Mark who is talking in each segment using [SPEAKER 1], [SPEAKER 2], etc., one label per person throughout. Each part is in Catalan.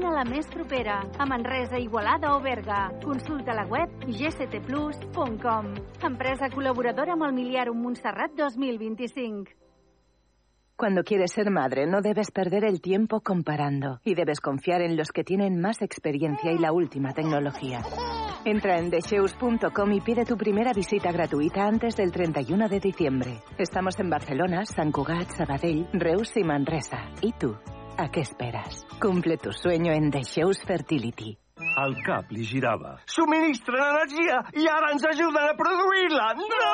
[SPEAKER 1] Vine la més propera, a Manresa, Igualada o Berga. Consulta la web gctplus.com. Empresa col·laboradora amb el Miliarum Montserrat 2025.
[SPEAKER 2] Cuando quieres ser madre, no debes perder el tiempo comparando y debes confiar en los que tienen más experiencia y la última tecnología. Entra en desheus.com y pide tu primera visita gratuita antes del 31 de diciembre. Estamos en Barcelona, Sant Cugat, Sabadell, Reus y Manresa. ¿Y tú? ¿A qué esperas? Cumple tu sueño en Desheus Fertility.
[SPEAKER 3] El cap li girava.
[SPEAKER 4] Subministren energia i ara ens ajuden a produir-la! No!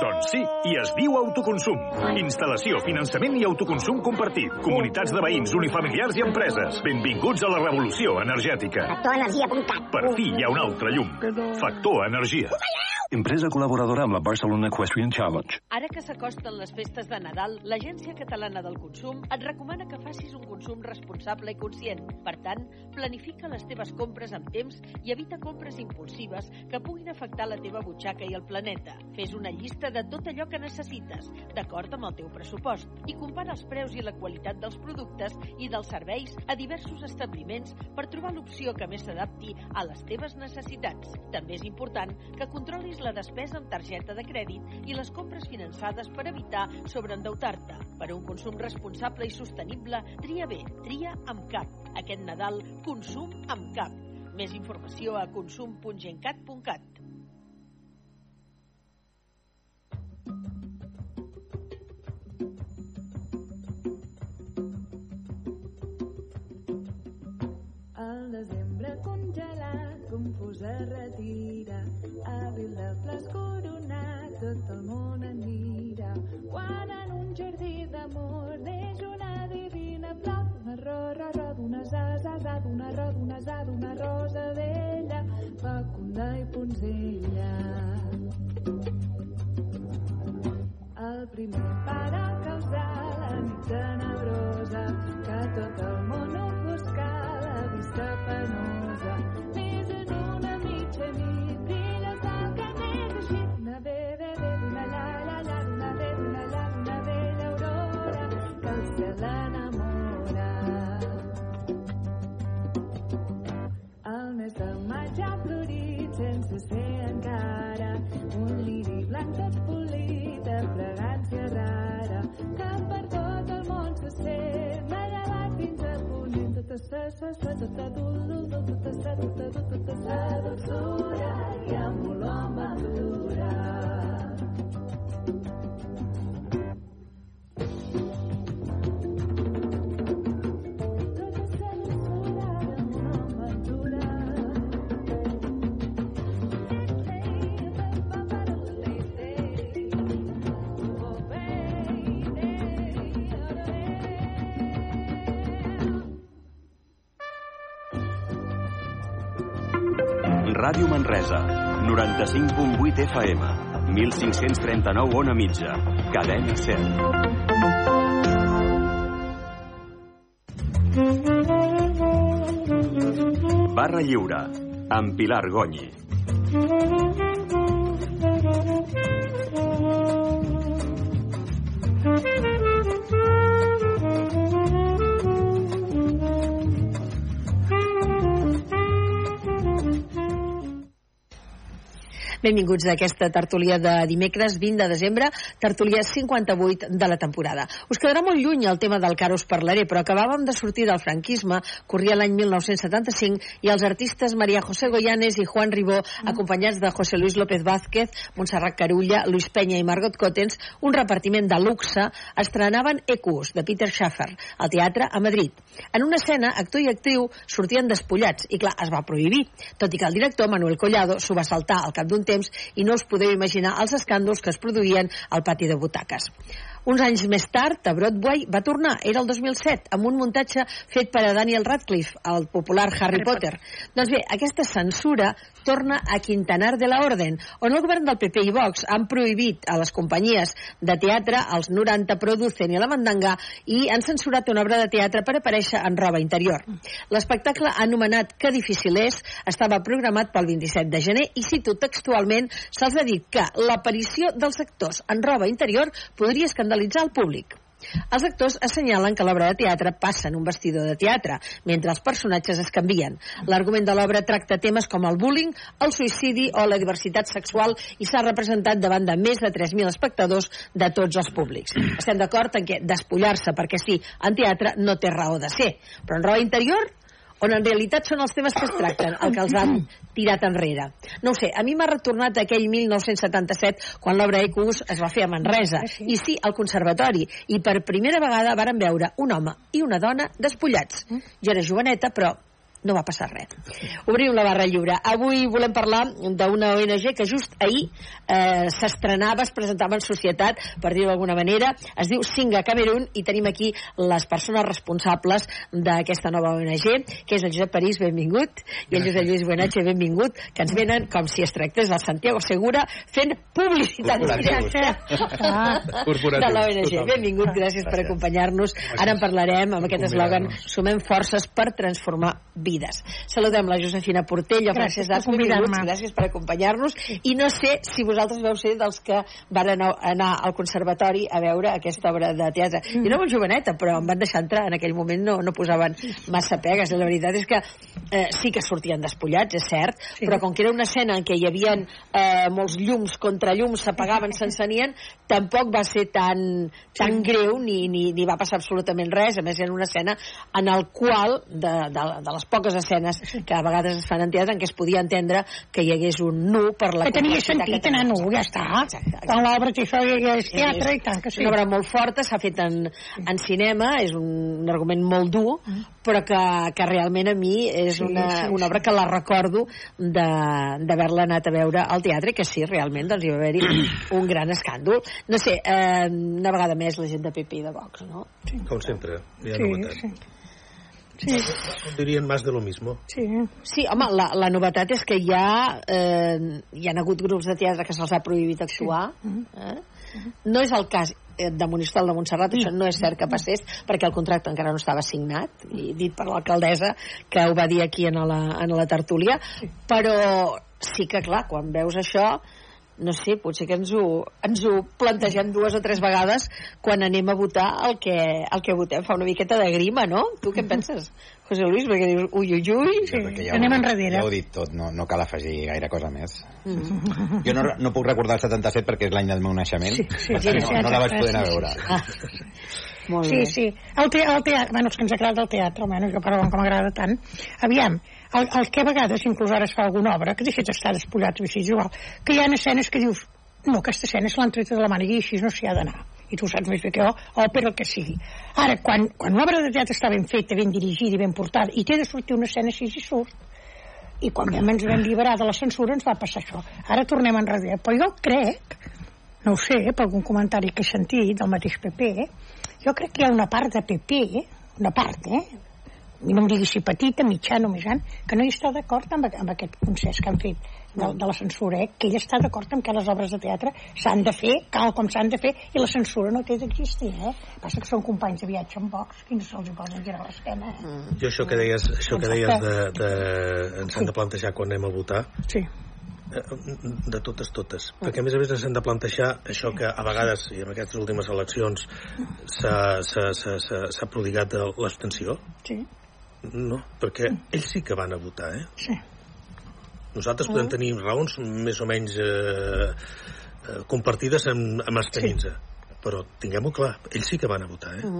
[SPEAKER 5] Doncs sí, i es diu autoconsum. Instal·lació, finançament i autoconsum compartit. Comunitats de veïns, unifamiliars i empreses. Benvinguts a la revolució energètica.
[SPEAKER 6] Factorenergia.cat
[SPEAKER 5] Per fi hi ha un altre llum. Factor Energia.
[SPEAKER 3] Empresa col·laboradora amb la Barcelona Equestrian Challenge.
[SPEAKER 7] Ara que s'acosten les festes de Nadal, l'Agència Catalana del Consum et recomana que facis un consum responsable i conscient. Per tant, planifica les teves compres amb temps i evita compres impulsives que puguin afectar la teva butxaca i el planeta. Fes una llista de tot allò que necessites, d'acord amb el teu pressupost, i compara els preus i la qualitat dels productes i dels serveis a diversos establiments per trobar l'opció que més s'adapti a les teves necessitats. També és important que controlis la despesa amb targeta de crèdit i les compres finançades per evitar sobreendeutar-te. Per un consum responsable i sostenible, tria bé, tria amb cap. Aquest Nadal, consum amb cap. Més informació a consum.gencat.cat.
[SPEAKER 8] es retira, hàbil de flors coronat, tot el món en mira. Quan en un jardí d'amor neix una divina flor, una ro, ro, ro, d'una za, d'una ro, d'una rosa vella, fecunda i punzella. El primer para causar la nit tenebrosa que tot el món ofusca la vista penosa. Tras, tras, tras, hasta tu luz, hasta tu, hasta tu, hasta tu, hasta tu, hasta tu,
[SPEAKER 9] Ràdio Manresa, 95.8 FM, 1539 on a mitja, cadena 100. Barra Lliure, amb Pilar Gonyi.
[SPEAKER 7] Benvinguts a aquesta tertúlia de dimecres 20 de desembre, tertúlia 58 de la temporada. Us quedarà molt lluny el tema del car us parlaré, però acabàvem de sortir del franquisme, corria l'any 1975, i els artistes Maria José Goyanes i Juan Ribó, acompanyats de José Luis López Vázquez, Montserrat Carulla, Luis Peña i Margot Cottens, un repartiment de luxe, estrenaven Ecus, de Peter Schaffer, al teatre a Madrid. En una escena, actor i actriu sortien despullats, i clar, es va prohibir, tot i que el director, Manuel Collado, s'ho va saltar al cap d'un temps i no us podeu imaginar els escàndols que es produïen al pati de butaques. Uns anys més tard, a Broadway va tornar, era el 2007, amb un muntatge fet per a Daniel Radcliffe, el popular Harry, Potter. Doncs bé, aquesta censura torna a Quintanar de la Orden, on el govern del PP i Vox han prohibit a les companyies de teatre, els 90 Producen i la Mandanga, i han censurat una obra de teatre per aparèixer en roba interior. L'espectacle anomenat Que difícil és estava programat pel 27 de gener i cito textualment se'ls ha dit que l'aparició dels actors en roba interior podria escandalitzar el públic. Els actors assenyalen que l'obra de teatre passa en un vestidor de teatre, mentre els personatges es canvien. L'argument de l'obra tracta temes com el bullying, el suïcidi o la diversitat sexual i s'ha representat davant de més de 3.000 espectadors de tots els públics. Estem d'acord en que despullar-se perquè sí en teatre no té raó de ser, però en raó interior on en realitat són els temes que es tracten, el que els han tirat enrere. No sé, a mi m'ha retornat aquell 1977 quan l'obra Ecus es va fer a Manresa. I sí, al Conservatori. I per primera vegada varen veure un home i una dona despullats. Jo era joveneta, però no va passar res. Obrim la barra lliure. Avui volem parlar d'una ONG que just ahir eh, s'estrenava, es presentava en societat, per dir-ho d'alguna manera. Es diu Singa Camerún i tenim aquí les persones responsables d'aquesta nova ONG, que és el Josep París, benvingut, i el Josep Lluís Buenatge, benvingut, que ens venen com si es tractés del Santiago Segura fent publicitat directa de l'ONG. Benvingut, gràcies per acompanyar-nos. Ara en parlarem amb aquest eslògan Sumem forces per transformar vides. Saludem la Josefina Portell,
[SPEAKER 6] Gràcies
[SPEAKER 7] Francesc
[SPEAKER 6] per convidar-me.
[SPEAKER 7] benvinguts, gràcies per acompanyar-nos. I no sé si vosaltres veu ser dels que van anar, anar al conservatori a veure aquesta obra de teatre. Jo no molt joveneta, però em van deixar entrar. En aquell moment no, no posaven massa pegues. La veritat és que eh, sí que sortien despullats, és cert,
[SPEAKER 6] Sí.
[SPEAKER 7] però com que era una escena en què hi havia eh, molts llums contra llums, s'apagaven, s'encenien, tampoc va ser tan, tan greu ni, ni, ni va passar absolutament res. A més, era una escena en el qual, de, de, de les poques escenes que a vegades es fan en teatre, en què es podia entendre que hi hagués un nu per la
[SPEAKER 6] que tenia sentit
[SPEAKER 7] que
[SPEAKER 6] anar nu, ja està.
[SPEAKER 7] Exacte, exacte.
[SPEAKER 6] Quan l'obra té això ja és teatre i tant que
[SPEAKER 7] És
[SPEAKER 6] sí.
[SPEAKER 7] una obra molt forta, s'ha fet en, en cinema, és un, un argument molt dur, però que, que realment a mi és
[SPEAKER 6] Sí,
[SPEAKER 7] una,
[SPEAKER 6] sí,
[SPEAKER 7] una obra que la recordo de- d'haver-la anat a veure al teatre, i que sí, realment doncs, hi va haver-hi un gran escàndol. No sé, eh, una vegada més la gent de PP i de Vox, no?
[SPEAKER 10] Com sempre, hi ha
[SPEAKER 6] Sí,
[SPEAKER 10] novetats.
[SPEAKER 6] sí. Sí,
[SPEAKER 10] dirien más de lo mismo.
[SPEAKER 6] sí.
[SPEAKER 7] Sí, home, la, la novetat és que hi ha, eh, hi ha hagut grups de teatre que se'ls ha prohibit actuar. Eh? No és el cas eh, de Monistrol de Montserrat, això no és cert que passés, perquè el contracte encara no estava signat, i dit per l'alcaldessa, que ho va dir aquí en la, en la tertúlia, però sí que, clar, quan veus això, no sé, potser que ens ho, ens ho plantegem dues o tres vegades quan anem a votar el que, el que votem. Fa una miqueta de grima, no? Tu què en penses, José Luis? Perquè dius, ui, ui, ui...
[SPEAKER 6] Sí,
[SPEAKER 11] ja
[SPEAKER 6] anem
[SPEAKER 11] ho,
[SPEAKER 6] enrere.
[SPEAKER 11] Ja ho he dit tot, no, no cal afegir gaire cosa més.
[SPEAKER 7] Mm.
[SPEAKER 11] Jo no, no puc recordar el 77 perquè és l'any del meu naixement,
[SPEAKER 6] Sí, sí,
[SPEAKER 11] per tant
[SPEAKER 6] sí,
[SPEAKER 11] no, no la vaig
[SPEAKER 6] sí,
[SPEAKER 11] poder anar a
[SPEAKER 6] sí,
[SPEAKER 11] veure.
[SPEAKER 7] Ah, molt
[SPEAKER 6] Sí,
[SPEAKER 7] bé.
[SPEAKER 6] sí. El, te el teatre, bueno, és que ens agrada el teatre, almenys jo parlo com m'agrada tant. Aviam, el, el que a vegades, inclús ara es fa alguna obra, que de fet està despullat, o és igual, que hi ha escenes que dius, no, aquesta escena és l'han treta de la màniga i així no s'hi ha d'anar. I tu saps més bé que jo, o per el que sigui. Ara, quan, quan una obra de teatre està ben feta, ben dirigida i ben portada, i té de sortir una escena així i surt, i quan vam ens vam liberar de la censura ens va passar això. Ara tornem enrere. Però jo crec, no ho sé, per algun comentari que he sentit del mateix PP, jo crec que hi ha una part de PP, una part, eh? I no em digui si petita, mitjana o més gran, que no hi està d'acord amb, amb aquest concés que han fet de, de la censura, eh? que ell està d'acord amb que les obres de teatre s'han de fer, cal com s'han de fer, i la censura no té d'existir, eh? Passa que són companys de viatge amb Vox, que no se'ls poden girar l'esquena, eh?
[SPEAKER 10] Jo això que deies, això que deies de, de, ens han de plantejar quan anem a votar,
[SPEAKER 6] Sí.
[SPEAKER 10] eh, de totes, totes. Perquè a més a més ens hem de plantejar això que a vegades, i en aquestes últimes eleccions, s'ha- s'ha s'ha- s'ha- s'ha prodigat l'abstenció.
[SPEAKER 6] Sí,
[SPEAKER 10] No, perquè ells sí que van a votar, eh?
[SPEAKER 6] sí.
[SPEAKER 10] Nosaltres podem tenir raons més o menys eh, eh, compartides amb, amb abstenir-se. Però tinguem-ho clar, ells sí que van a votar, eh?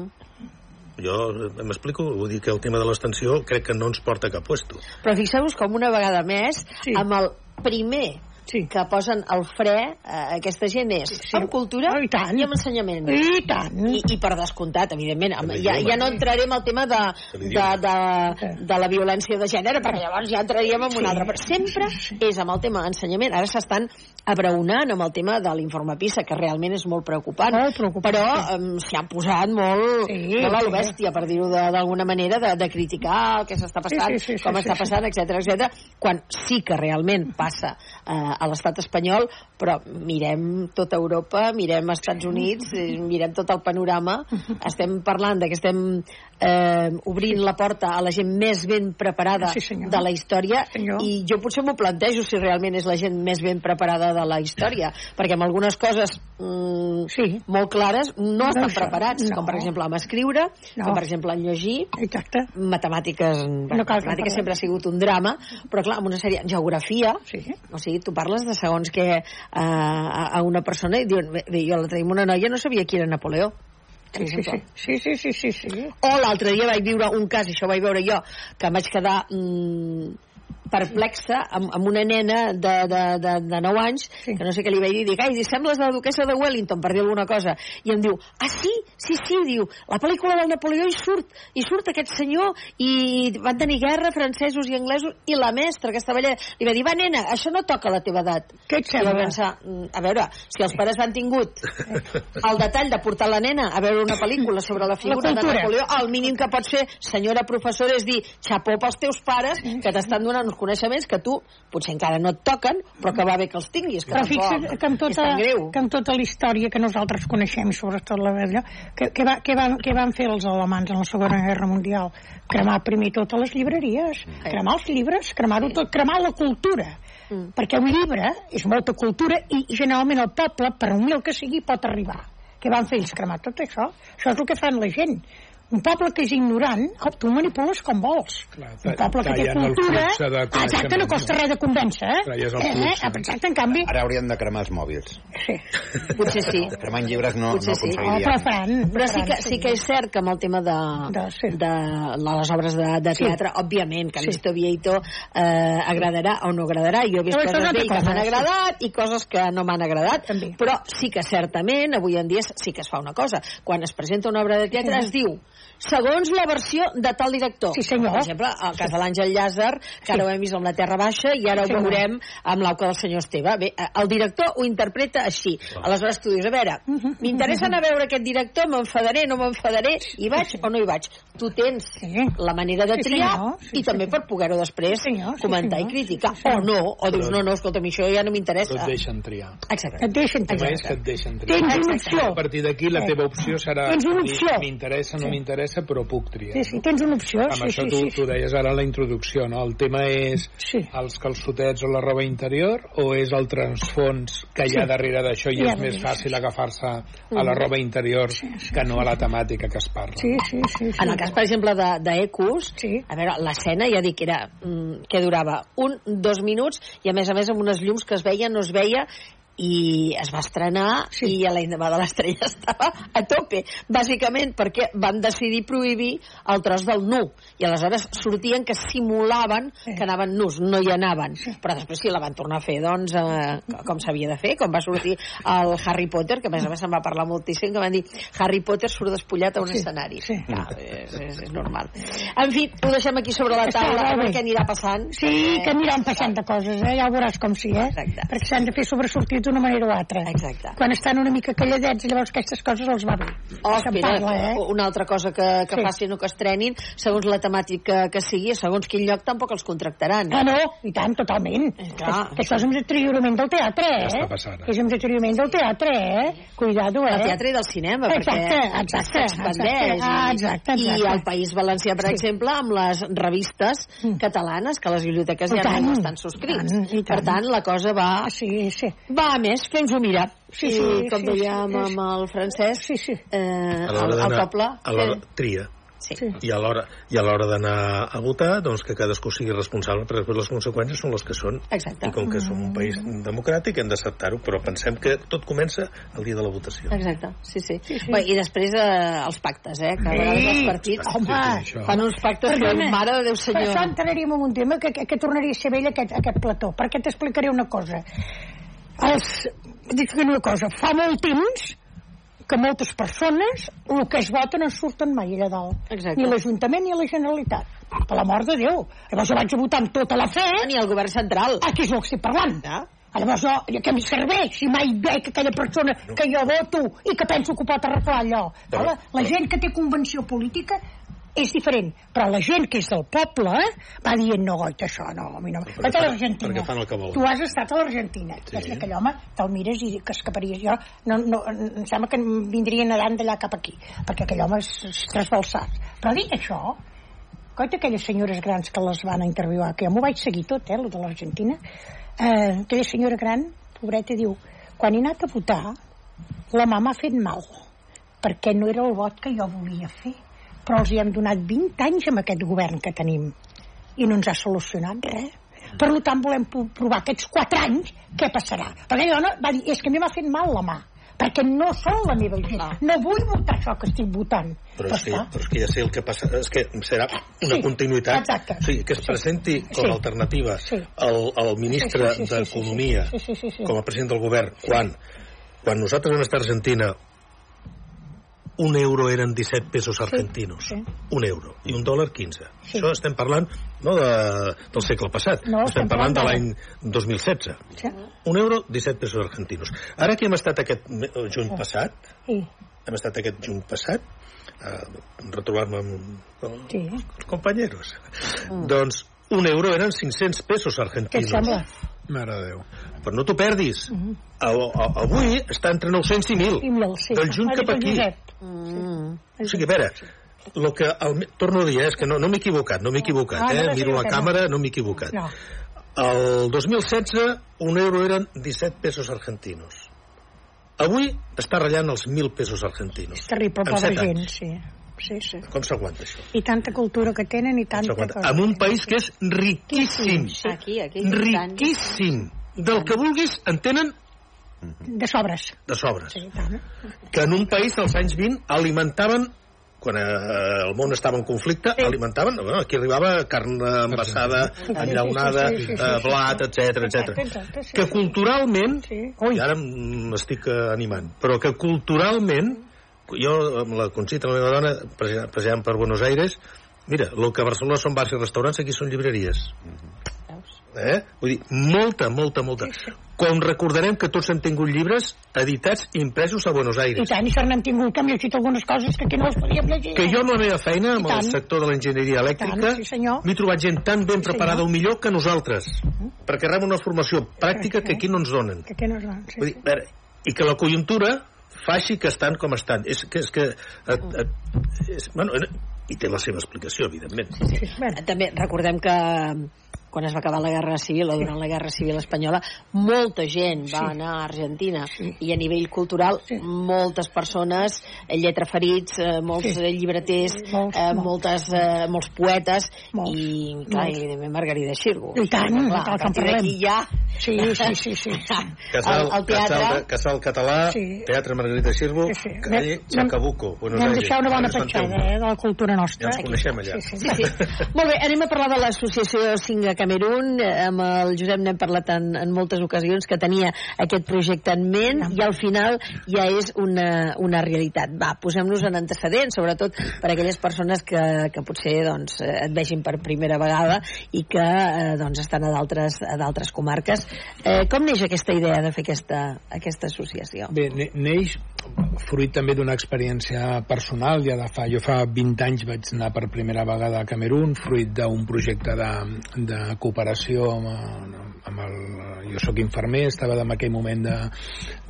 [SPEAKER 10] Jo eh, m'explico, vull dir que el tema de l'abstenció crec que no ens porta a cap puesto.
[SPEAKER 7] Però fixeu-vos com una vegada més,
[SPEAKER 6] Sí.
[SPEAKER 7] amb el primer
[SPEAKER 6] Sí.
[SPEAKER 7] que posen el fre a aquesta gent és
[SPEAKER 6] Sí.
[SPEAKER 7] amb cultura
[SPEAKER 6] Oh, i tant.
[SPEAKER 7] i amb ensenyament.
[SPEAKER 6] I tant.
[SPEAKER 7] I, i per descomptat, evidentment. Ja, ja no entraré en el tema de,
[SPEAKER 10] De
[SPEAKER 7] de, de, la violència de gènere, perquè llavors ja entraríem en un altre. Però sempre és amb el tema d'ensenyament. Ara s'estan abraonant amb el tema de l'informe PISA, que realment és molt preocupant.
[SPEAKER 6] Molt preocupant,
[SPEAKER 7] Però um, s'hi han posat molt,
[SPEAKER 6] Sí,
[SPEAKER 7] molt a
[SPEAKER 6] sí.
[SPEAKER 7] lo bèstia, per dir-ho de- d'alguna manera, de, de criticar el que s'està passant,
[SPEAKER 6] Sí, sí, sí,
[SPEAKER 7] com
[SPEAKER 6] sí,
[SPEAKER 7] està
[SPEAKER 6] sí,
[SPEAKER 7] passant, etc etc. quan sí que realment passa eh, a l'estat espanyol, però mirem tota Europa, mirem Estats Units, eh, mirem tot el panorama, estem parlant de que estem eh, obrint la porta a la gent més ben preparada
[SPEAKER 6] Sí, senyor.
[SPEAKER 7] de la història
[SPEAKER 6] Senyor.
[SPEAKER 7] i jo potser m'ho plantejo si realment és la gent més ben preparada de la història perquè amb algunes coses mm,
[SPEAKER 6] sí.
[SPEAKER 7] molt clares no,
[SPEAKER 6] No
[SPEAKER 7] estan
[SPEAKER 6] són,
[SPEAKER 7] preparats,
[SPEAKER 6] no.
[SPEAKER 7] com per exemple amb escriure,
[SPEAKER 6] No.
[SPEAKER 7] com per exemple en llegir,
[SPEAKER 6] Exacte.
[SPEAKER 7] matemàtiques, bueno,
[SPEAKER 6] cal que
[SPEAKER 7] matemàtiques sempre ha sigut un drama, però clar, amb una sèrie, geografia,
[SPEAKER 6] sí.
[SPEAKER 7] o sigui, tu parles de segons que eh, a, a una persona i diuen, bé, jo l'altre dia amb una noia no sabia qui era Napoleó. Per
[SPEAKER 6] Sí, sí,
[SPEAKER 7] exemple.
[SPEAKER 6] sí, sí, sí, sí, sí, sí.
[SPEAKER 7] O l'altre dia vaig viure un cas, això ho vaig veure jo, que em vaig quedar mm, perplexa amb, amb una nena de, de, de, de 9 anys, sí. que no sé què li vaig dir, dic, ai, si sembles la duquesa de Wellington, per dir alguna cosa, i em diu, ah, sí, sí, sí, diu, la pel·lícula del Napoleó hi surt, i surt aquest senyor, i van tenir guerra francesos i anglesos, i la mestra, que estava allà, li va dir, va, nena, això no toca la teva edat.
[SPEAKER 6] Què et
[SPEAKER 7] I va
[SPEAKER 6] sembla?
[SPEAKER 7] pensar, "Mm, a veure, si els pares han tingut el detall de portar la nena a veure una pel·lícula sobre la figura de
[SPEAKER 6] cultura.
[SPEAKER 7] Napoleó, el mínim que pot fer, senyora professora, és dir, xapó pels teus pares, que t'estan donant uns coneixements que tu potser encara no et toquen, però que va bé que els tinguis. Que
[SPEAKER 6] Però fixa't que amb tota, que amb tota la història que nosaltres coneixem, sobretot la d'allò, que, que, va, que, van, que van fer els alemans en la Segona Guerra Mundial? Cremar primer totes les llibreries, cremar els llibres, cremar-ho tot, cremar la cultura.
[SPEAKER 7] Mm.
[SPEAKER 6] Perquè un llibre és molta cultura i, i generalment el poble, per humil que sigui, pot arribar. Què van fer ells? Cremar tot això? Això és el que fan la gent. Un poble que és ignorant, oh, tu manipules com vols. un poble que té cultura... Ah, Exacte, no costa res de convèncer, eh? Eh, eh? Exacte, en canvi...
[SPEAKER 11] Ara haurien de cremar els mòbils.
[SPEAKER 6] Sí.
[SPEAKER 7] Potser sí.
[SPEAKER 11] Cremant llibres no,
[SPEAKER 7] Potser
[SPEAKER 11] no
[SPEAKER 7] sí.
[SPEAKER 11] aconseguiríem.
[SPEAKER 6] però faran...
[SPEAKER 7] Però sí que, sí que és cert que amb el tema de, de, de les obres de, de
[SPEAKER 6] Sí.
[SPEAKER 7] teatre, òbviament, que
[SPEAKER 6] Sí.
[SPEAKER 7] Misto Vieito eh, agradarà o no agradarà. Jo he vist
[SPEAKER 6] Però és
[SPEAKER 7] coses que m'han
[SPEAKER 6] sí.
[SPEAKER 7] agradat i coses que no m'han agradat, però sí que certament avui en dia sí que es fa una cosa. Quan es presenta una obra de teatre
[SPEAKER 6] Sí.
[SPEAKER 7] es diu segons la versió de tal director.
[SPEAKER 6] Sí, senyor.
[SPEAKER 7] Per exemple, el cas de l'Àngel Llàzer, que ara ho hem vist amb la Terra Baixa i ara
[SPEAKER 6] Sí,
[SPEAKER 7] ho veurem amb l'auca del senyor Esteve. Bé, eh, el director ho interpreta així. Aleshores tu dius, a veure,
[SPEAKER 6] Mhm.
[SPEAKER 7] m'interessa anar a veure aquest director, m'enfadaré, no m'enfadaré, hi vaig o no hi vaig. Tu tens la manera de
[SPEAKER 6] Sí,
[SPEAKER 7] triar i també per poder-ho després comentar
[SPEAKER 6] senyor.
[SPEAKER 7] i criticar. O no, o dius, no, no, escolta'm, això ja no m'interessa.
[SPEAKER 12] Però et deixen triar.
[SPEAKER 7] Exacte.
[SPEAKER 6] Et deixen
[SPEAKER 12] és que et deixen triar.
[SPEAKER 6] Tens una
[SPEAKER 12] Exacte.
[SPEAKER 6] opció.
[SPEAKER 12] A partir d'aquí la teva opció serà
[SPEAKER 6] Tens una opció.
[SPEAKER 12] m'interessa, no
[SPEAKER 6] Sí.
[SPEAKER 12] M'interessa, però puc triar.
[SPEAKER 6] Sí, sí, tens una opció.
[SPEAKER 12] Amb
[SPEAKER 6] sí,
[SPEAKER 12] això
[SPEAKER 6] sí,
[SPEAKER 12] tu,
[SPEAKER 6] sí,
[SPEAKER 12] tu deies ara en la introducció, no? El tema és
[SPEAKER 6] sí.
[SPEAKER 12] els calçotets o la roba interior o és el transfons que hi ha
[SPEAKER 6] Sí.
[SPEAKER 12] darrere d'això i
[SPEAKER 6] ha
[SPEAKER 12] és més fàcil agafar-se a la
[SPEAKER 7] Mhm.
[SPEAKER 12] roba interior que no a la temàtica que es parla.
[SPEAKER 6] Sí, sí, sí. sí.
[SPEAKER 7] En el cas, per exemple, de, de Ecus, sí. a veure, l'escena ja dic que era, mm, que durava un, dos minuts i a més a més amb unes llums que es veia, no es veia i es va estrenar sí. i a l'endemà de l'estrella estava a tope, bàsicament perquè van decidir prohibir el tros del nu i aleshores sortien que simulaven que anaven nus, no hi anaven però després sí la van tornar a fer doncs eh, com s'havia de fer, com va sortir el Harry Potter, que a més a més se'n va parlar moltíssim que van dir Harry Potter surt despullat a un
[SPEAKER 6] Sí,
[SPEAKER 7] escenari
[SPEAKER 6] sí.
[SPEAKER 7] Clar, és, és, és normal en fi, ho deixem aquí sobre la
[SPEAKER 6] Està
[SPEAKER 7] taula a
[SPEAKER 6] molt
[SPEAKER 7] veure
[SPEAKER 6] bé.
[SPEAKER 7] què anirà passant
[SPEAKER 6] Sí, que aniran passant de coses, eh? ja ho veuràs com sí, eh?
[SPEAKER 7] Exacte.
[SPEAKER 6] perquè s'han de fer sobresortir d'una manera o altra.
[SPEAKER 7] Exacte.
[SPEAKER 6] Quan estan una mica calladets, llavors aquestes coses els va bé.
[SPEAKER 7] Oh,
[SPEAKER 6] Se'n
[SPEAKER 7] espera,
[SPEAKER 6] parla, eh?
[SPEAKER 7] una altra cosa que, que
[SPEAKER 6] Sí.
[SPEAKER 7] facin o que estrenin, segons la temàtica que sigui, segons quin lloc tampoc els contractaran.
[SPEAKER 6] Ah, no, i tant, totalment.
[SPEAKER 7] clar.
[SPEAKER 6] Que, que això és un deteriorament del teatre, eh?
[SPEAKER 12] Ja està passant, eh?
[SPEAKER 6] És un deteriorament del teatre, eh? Cuidado, eh?
[SPEAKER 7] Del teatre i del cinema,
[SPEAKER 6] exacte,
[SPEAKER 7] perquè
[SPEAKER 6] exacte,
[SPEAKER 7] s'expandeix.
[SPEAKER 6] exacte, ah, exacte,
[SPEAKER 7] I,
[SPEAKER 6] exacte.
[SPEAKER 7] I al País Valencià, per exemple, amb les revistes catalanes, que les biblioteques
[SPEAKER 6] I
[SPEAKER 7] ja
[SPEAKER 6] tant,
[SPEAKER 7] no estan subscrits.
[SPEAKER 6] tant, tant.
[SPEAKER 7] Per tant, la cosa va...
[SPEAKER 6] Sí, sí.
[SPEAKER 7] Va més, fem-nos mirar.
[SPEAKER 6] Sí,
[SPEAKER 7] I,
[SPEAKER 6] sí,
[SPEAKER 7] com
[SPEAKER 6] sí,
[SPEAKER 7] dèiem
[SPEAKER 6] sí, sí.
[SPEAKER 7] amb el Francesc,
[SPEAKER 6] sí, sí.
[SPEAKER 7] Eh,
[SPEAKER 10] a
[SPEAKER 7] el,
[SPEAKER 10] l'hora
[SPEAKER 7] el
[SPEAKER 10] d'anar
[SPEAKER 7] poble...
[SPEAKER 10] a l'hora tria
[SPEAKER 7] Sí.
[SPEAKER 10] i a l'hora i a l'hora d'anar a votar doncs que cadascú sigui responsable perquè després les conseqüències són les que són
[SPEAKER 7] Exacte.
[SPEAKER 10] i com que som un país democràtic hem d'acceptar-ho però pensem que tot comença el dia de la votació
[SPEAKER 7] Exacte, sí, sí. sí, sí. Bé, I després eh, els pactes, eh? Que a vegades els partits
[SPEAKER 6] Home,
[SPEAKER 7] fan uns pactes que
[SPEAKER 6] Perdona,
[SPEAKER 7] mare de Déu
[SPEAKER 6] Per
[SPEAKER 7] senyor.
[SPEAKER 6] això entraríem en un tema que, que, que tornaria a ser vell aquest, aquest plató, perquè t'explicaré una cosa. Els, dic una cosa, fa molt temps que moltes persones el que es voten no surten mai allà dalt.
[SPEAKER 7] Exacte.
[SPEAKER 6] Ni l'Ajuntament ni la Generalitat. Per la mort de Déu. Llavors jo vaig a votar amb tota la fe.
[SPEAKER 7] Ni el govern central.
[SPEAKER 6] Aquí és el que estic parlant.
[SPEAKER 7] Ja.
[SPEAKER 6] Llavors jo, que em serveix si mai veig aquella persona que jo voto i que penso que ho pot arreglar allò.
[SPEAKER 10] Però-
[SPEAKER 6] la, la gent que té convenció política és diferent, però la gent que és del poble eh, va dient no, goita, això no, a mi no.
[SPEAKER 10] perquè
[SPEAKER 6] Vaig a l'Argentina. Tu has estat a l'Argentina. Sí. És que aquell home te'l mires i que escaparies. Jo no, no, em sembla que vindria nedant d'allà cap aquí, perquè aquell home és, és trasbalsat. Però dit això, coita aquelles senyores grans que les van interviuar, que jo m'ho vaig seguir tot, eh, el de l'Argentina, eh, aquella senyora gran, pobreta, diu, quan he anat a votar, la mà m'ha fet mal, perquè no era el vot que jo volia fer. Però els hi hem donat 20 anys amb aquest govern que tenim i no ens ha solucionat res. Per tant, volem pro- provar aquests 4 anys què passarà. Perquè jo no, va dir, és que a mi m'ha fet mal la mà, perquè no són la meva gent. No vull votar això que estic votant.
[SPEAKER 10] Però és, que, però és que ja sé el que passa. És que serà una
[SPEAKER 6] Sí,
[SPEAKER 10] continuïtat.
[SPEAKER 6] exacte.
[SPEAKER 10] O sigui, que es presenti com a
[SPEAKER 6] Sí.
[SPEAKER 10] alternativa
[SPEAKER 6] Sí.
[SPEAKER 10] el, el ministre
[SPEAKER 6] Sí, sí, sí, sí,
[SPEAKER 10] d'Economia
[SPEAKER 6] sí, sí, sí, sí.
[SPEAKER 10] com a president del govern quan, quan nosaltres vam estar a Argentina un euro eren 17 pesos argentinos.
[SPEAKER 6] sí.
[SPEAKER 10] Un euro. I un dòlar 15.
[SPEAKER 6] Sí.
[SPEAKER 10] Això estem parlant no de, del segle passat.
[SPEAKER 6] No,
[SPEAKER 10] estem
[SPEAKER 6] estem
[SPEAKER 10] parlant de l'any 2016.
[SPEAKER 6] Sí.
[SPEAKER 10] Un euro, 17 pesos argentinos. Ara que hem estat aquest me- juny passat,
[SPEAKER 6] Sí.
[SPEAKER 10] hem estat aquest juny passat a retrobar-me amb els
[SPEAKER 6] Sí.
[SPEAKER 10] companyeros. Doncs un euro eren 500 pesos
[SPEAKER 6] Què sembla?
[SPEAKER 12] Mare de Déu.
[SPEAKER 10] Però no t'ho perdis. A, a, avui està entre 900 i 1.000.
[SPEAKER 6] I mil, sí.
[SPEAKER 10] Del juny
[SPEAKER 6] Ha
[SPEAKER 10] cap
[SPEAKER 6] el
[SPEAKER 10] aquí.
[SPEAKER 6] Josep.
[SPEAKER 10] O sigui, a veure, lo que el, torno a dir, eh, és que no, no m'he equivocat, no m'he equivocat,
[SPEAKER 6] Ah,
[SPEAKER 10] eh?
[SPEAKER 6] no,
[SPEAKER 10] Miro la càmera, no m'he equivocat.
[SPEAKER 6] No.
[SPEAKER 10] El 2016, un euro eren 17 pesos argentinos. Avui està ratllant els 1.000 pesos argentinos.
[SPEAKER 6] És terrible, pobra gent,
[SPEAKER 10] anys.
[SPEAKER 6] sí. Sí, sí.
[SPEAKER 10] Com s'aguanta això?
[SPEAKER 6] I tanta cultura que tenen i tanta cosa.
[SPEAKER 10] En un país que és riquíssim.
[SPEAKER 7] Aquí, aquí.
[SPEAKER 10] Riquíssim. Del que vulguis en tenen
[SPEAKER 6] De sobres.
[SPEAKER 10] de sobres.
[SPEAKER 6] Sí.
[SPEAKER 10] Que en un país dels anys 20 alimentaven quan eh, el món estava en conflicte, sí. alimentaven, bueno, aquí arribava carn envasada,
[SPEAKER 6] Sí, sí,
[SPEAKER 10] enllaunada,
[SPEAKER 6] sí, sí, sí, sí,
[SPEAKER 10] eh,
[SPEAKER 6] sí.
[SPEAKER 10] blat, etc etc.
[SPEAKER 6] Sí,
[SPEAKER 10] Que
[SPEAKER 6] sí.
[SPEAKER 10] culturalment,
[SPEAKER 6] Sí.
[SPEAKER 10] i ara m'estic eh, animant, però que culturalment, jo amb la Conxita, la meva dona, passejant per Buenos Aires, mira, el que a Barcelona són bars i restaurants, aquí són llibreries. Eh? Vull dir, molta, molta, molta. Com recordarem que tots hem tingut llibres editats i impresos a Buenos
[SPEAKER 6] I
[SPEAKER 10] Aires.
[SPEAKER 6] tant, i se n'han tingut que hem llegit algunes coses que aquí no les podíem llegir.
[SPEAKER 10] Que jo amb la meva feina, amb
[SPEAKER 6] I
[SPEAKER 10] el sector de l'enginyeria elèctrica,
[SPEAKER 6] sí,
[SPEAKER 10] m'he trobat gent tan ben preparada
[SPEAKER 6] senyor.
[SPEAKER 10] o millor que nosaltres, perquè reben una formació pràctica que aquí no ens donen.
[SPEAKER 6] Que aquí no es van, sí.
[SPEAKER 10] Vull dir, veure, I que la conjuntura faci que estan com estan. És que... És que et, et, és, bueno, i té la seva explicació, evidentment.
[SPEAKER 6] Sí, sí. Bueno,
[SPEAKER 7] També recordem que quan es va acabar la Guerra Civil o durant la Guerra Civil Espanyola, molta gent va
[SPEAKER 6] Sí.
[SPEAKER 7] anar a Argentina i a nivell cultural
[SPEAKER 6] Sí.
[SPEAKER 7] moltes persones, eh, lletraferits, eh, molts
[SPEAKER 6] Sí.
[SPEAKER 7] eh, llibreters,
[SPEAKER 6] Molts,
[SPEAKER 7] eh,
[SPEAKER 6] molts.
[SPEAKER 7] moltes, eh, molts poetes
[SPEAKER 6] Molts,
[SPEAKER 7] i, clar,
[SPEAKER 6] molts.
[SPEAKER 7] i evidentment Margarida Xirgo.
[SPEAKER 6] I tant,
[SPEAKER 7] clar,
[SPEAKER 6] clar,
[SPEAKER 7] a
[SPEAKER 6] que en
[SPEAKER 7] partir
[SPEAKER 6] parlem.
[SPEAKER 7] d'aquí ja...
[SPEAKER 6] Sí, sí, sí, sí.
[SPEAKER 10] Casal,
[SPEAKER 7] el, el teatre...
[SPEAKER 10] Casal, Casal Català,
[SPEAKER 6] Sí.
[SPEAKER 10] Teatre Margarita Xirgo,
[SPEAKER 6] Sí, sí.
[SPEAKER 10] calle
[SPEAKER 6] Anem-
[SPEAKER 10] Chacabuco, Buenos
[SPEAKER 6] Vam
[SPEAKER 10] Aires.
[SPEAKER 6] deixar una bona petjada eh, de la cultura
[SPEAKER 10] Ja
[SPEAKER 6] nostra.
[SPEAKER 10] ens coneixem allà.
[SPEAKER 6] Sí, sí.
[SPEAKER 7] Sí, sí. Molt bé, anem a parlar de l'associació Singa Camerún. Eh, Amb el Josep n'hem parlat en, en moltes ocasions que tenia aquest projecte en ment i al final ja és una, una realitat. Va, posem-nos en antecedents, sobretot per a aquelles persones que, que potser doncs, eh, et vegin per primera vegada i que eh, doncs, estan a d'altres a d'altres comarques. Eh, com neix aquesta idea de fer aquesta, aquesta associació?
[SPEAKER 12] Bé, ne- neix fruit també d'una experiència personal, ja de fa, jo fa 20 anys vaig anar per primera vegada a Camerún, fruit d'un projecte de, de cooperació amb, amb el... Jo sóc infermer, estava en aquell moment de,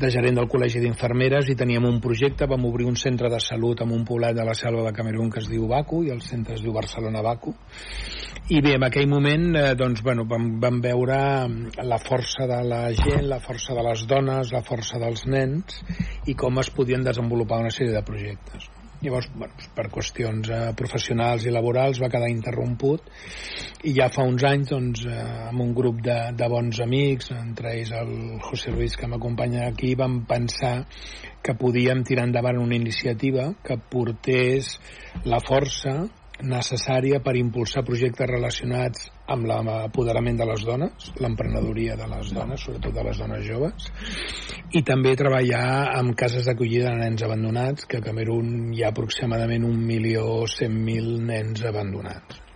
[SPEAKER 12] de gerent del Col·legi d'Infermeres i teníem un projecte, vam obrir un centre de salut en un poblat de la selva de Camerún que es diu Baku i el centre es diu Barcelona Baku i bé, en aquell moment eh, doncs, bueno, vam, vam veure la força de la gent, la força de les dones, la força dels nens i com es podien desenvolupar una sèrie de projectes. Llavors, bueno, doncs, per qüestions eh, professionals i laborals va quedar interromput i ja fa uns anys doncs, eh, amb un grup de, de bons amics, entre ells el José Luis que m'acompanya aquí, vam pensar que podíem tirar endavant una iniciativa que portés la força necessària per impulsar projectes relacionats amb l'apoderament de les dones, l'emprenedoria de les dones, sobretot de les dones joves, i també treballar amb cases d'acollida de nens abandonats, que a Camerún hi ha aproximadament un milió cent mil nens abandonats.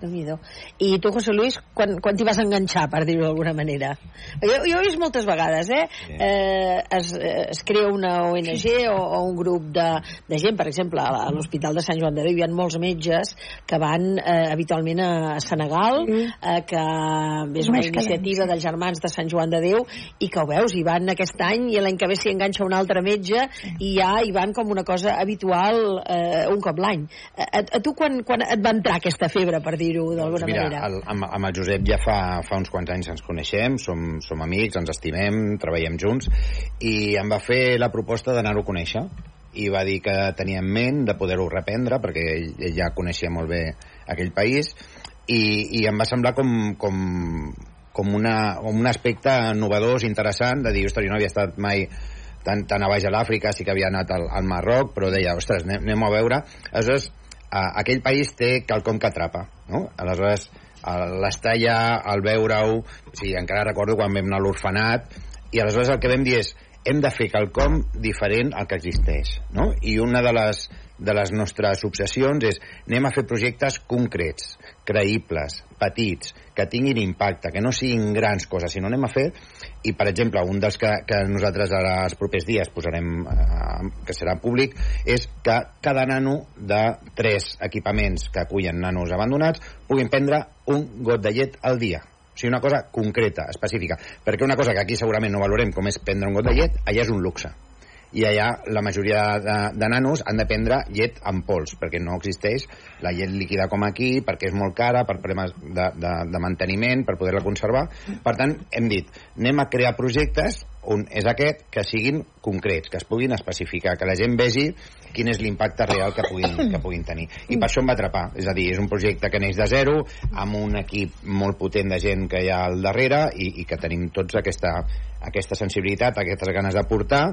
[SPEAKER 7] Déu I tu, José Luis, quan, quan t'hi vas enganxar, per dir-ho d'alguna manera? Jo, jo he vist moltes vegades, eh? eh es, es crea una ONG o, o un grup de, de gent, per exemple, a l'Hospital de Sant Joan de Déu hi ha molts metges que van eh, habitualment a Senegal, eh, que és una iniciativa dels germans de Sant Joan de Déu i que ho veus, hi van aquest any i l'any que ve s'hi enganxa un altre metge i ja hi van com una cosa habitual eh, un cop l'any. A, a, a tu quan, quan et va entrar aquesta febre, per dir-ho d'alguna
[SPEAKER 11] Mira,
[SPEAKER 7] manera?
[SPEAKER 11] el, amb, amb el Josep ja fa, fa uns quants anys ens coneixem, som, som amics, ens estimem, treballem junts, i em va fer la proposta d'anar-ho a conèixer i va dir que tenia en ment de poder-ho reprendre perquè ell, ell ja coneixia molt bé aquell país i, i em va semblar com, com, com, una, com un aspecte novedós, interessant, de dir, ostres, jo no havia estat mai tan, tan a baix a l'Àfrica, sí que havia anat al, al Marroc, però deia, ostres, anem, anem a veure. Aleshores, a, aquell país té quelcom que atrapa, no? Aleshores, a- l'estar allà, al veure-ho, sigui, encara recordo quan vam anar a l'orfenat, i aleshores el que vam dir és, hem de fer quelcom diferent al que existeix, no? I una de les, de les nostres obsessions és anem a fer projectes concrets, creïbles, petits, que tinguin impacte, que no siguin grans coses, sinó anem a fer i, per exemple, un dels que, que nosaltres ara els propers dies posarem, eh, que serà públic, és que cada nano de tres equipaments que acullen nanos abandonats puguin prendre un got de llet al dia. O sigui, una cosa concreta, específica. Perquè una cosa que aquí segurament no valorem com és prendre un got de llet, allà és un luxe i allà la majoria de, de nanos han de prendre llet en pols, perquè no existeix la llet líquida com aquí, perquè és molt cara, per problemes de, de, de manteniment, per poder-la conservar. Per tant, hem dit, anem a crear projectes on és aquest, que siguin concrets, que es puguin especificar, que la gent vegi quin és l'impacte real que puguin, que puguin tenir. I per això em va atrapar. És a dir, és un projecte que neix de zero, amb un equip molt potent de gent que hi ha al darrere i, i que tenim tots aquesta, aquesta sensibilitat, aquestes ganes de portar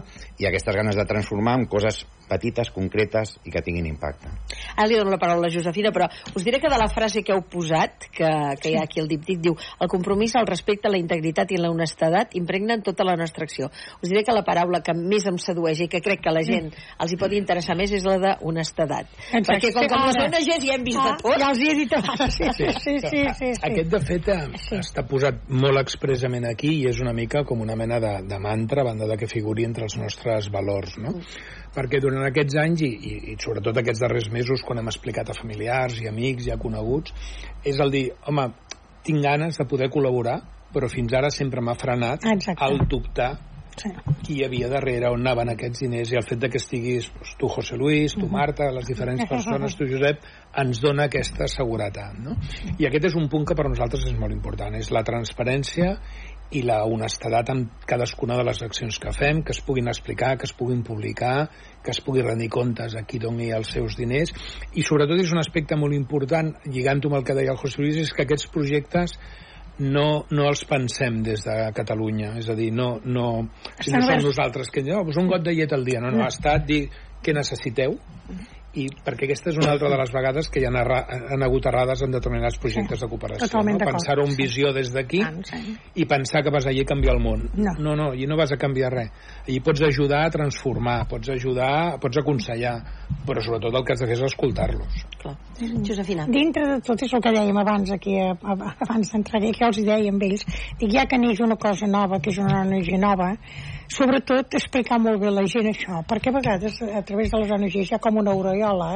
[SPEAKER 11] i aquestes ganes de transformar en coses petites, concretes i que tinguin impacte.
[SPEAKER 7] Ara li dono la paraula a la Josefina, però us diré que de la frase que heu posat, que, que hi ha aquí el diptic, diu el compromís, el respecte, la integritat i la honestedat impregnen tota la nostra acció. Us diré que la paraula que més em sedueix i que crec que a la gent els hi pot interessar més és la de honestedat. Perquè com que les. ONGs ja hem vist
[SPEAKER 6] Ah,
[SPEAKER 7] de tot...
[SPEAKER 6] Ja els hi he dit abans. Sí, sí, sí. sí, sí, sí.
[SPEAKER 12] Aquest, de fet, sí. està posat molt expressament aquí i és una mica com una mena de, de mantra a banda de que figuri entre els nostres valors, no? Perquè durant aquests anys i, i, i sobretot aquests darrers mesos, quan hem explicat a familiars i amics i a coneguts, és el dir, home, tinc ganes de poder col·laborar, però fins ara sempre m'ha frenat
[SPEAKER 6] Exacte.
[SPEAKER 12] el dubtar qui hi havia darrere, on anaven aquests diners i el fet de que estiguis doncs, tu José Luis, tu Marta, les diferents persones, tu Josep, ens dona aquesta seguretat. No? I aquest és un punt que per nosaltres és molt important, és la transparència i la honestedat en cadascuna de les accions que fem, que es puguin explicar, que es puguin publicar, que es pugui rendir comptes a qui doni els seus diners. I sobretot és un aspecte molt important, lligant-ho amb el que deia el José Luis, és que aquests projectes no, no els pensem des de Catalunya, és a dir, no, no, si no som nosaltres que no, doncs un got de llet al dia, no, no,
[SPEAKER 6] No.
[SPEAKER 12] ha estat dir què necessiteu i perquè aquesta és una altra de les vegades que hi han, erra, han hagut errades en determinats projectes de cooperació.
[SPEAKER 6] Totalment
[SPEAKER 12] no? Pensar-ho amb visió des d'aquí i pensar que vas allí a canviar el món.
[SPEAKER 6] No.
[SPEAKER 12] no, no, allí no vas a canviar res. Allí pots ajudar a transformar, pots ajudar, pots aconsellar, però sobretot el que has de fer és escoltar-los.
[SPEAKER 7] Josefina.
[SPEAKER 6] Dintre de tot és el que dèiem abans aquí, a- abans d'entrar aquí, que els dèiem ells, dic, ja que neix una cosa nova, que és una ONG nova, sobretot explicar molt bé a la gent això, perquè a vegades a través de les ONGs hi ha com una aureola,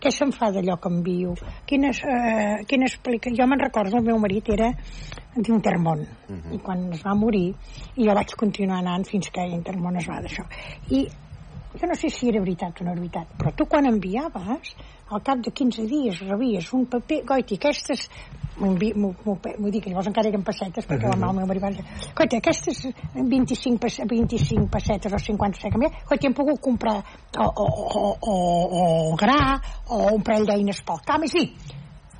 [SPEAKER 6] què se'n fa d'allò que envio? Quines, eh, quina explica... Jo me'n recordo, el meu marit era d'Intermón, i quan es va morir, i jo vaig continuar anant fins que Intermón es va d'això. I jo no sé si era veritat o no era veritat, però tu quan enviaves, al cap de 15 dies rebies un paper, goiti, aquestes m'ho dic, llavors encara eren pessetes perquè la mal meu marit va dir, goiti, aquestes 25, pes- 25 pessetes o 50 pessetes, goiti, hem pogut comprar o, o, o, o, o gra o un parell d'eines pel camp, és dir,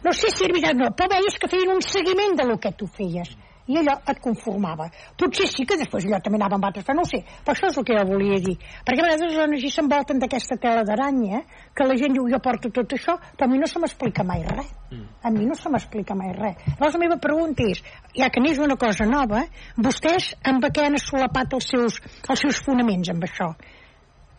[SPEAKER 6] no sé si era veritat o no, però veies que feien un seguiment de lo que tu feies i allò et conformava. Potser sí que després allò també anava amb altres, però no ho sé. Però això és el que jo volia dir. Perquè a vegades les ONG s'envolten d'aquesta tela d'aranya, que la gent diu, jo porto tot això, però a mi no se m'explica mai res. A mi no se m'explica mai res. Llavors la meva pregunta és, ja que n'és una cosa nova, vostès amb què han assolapat els seus, els seus fonaments amb això?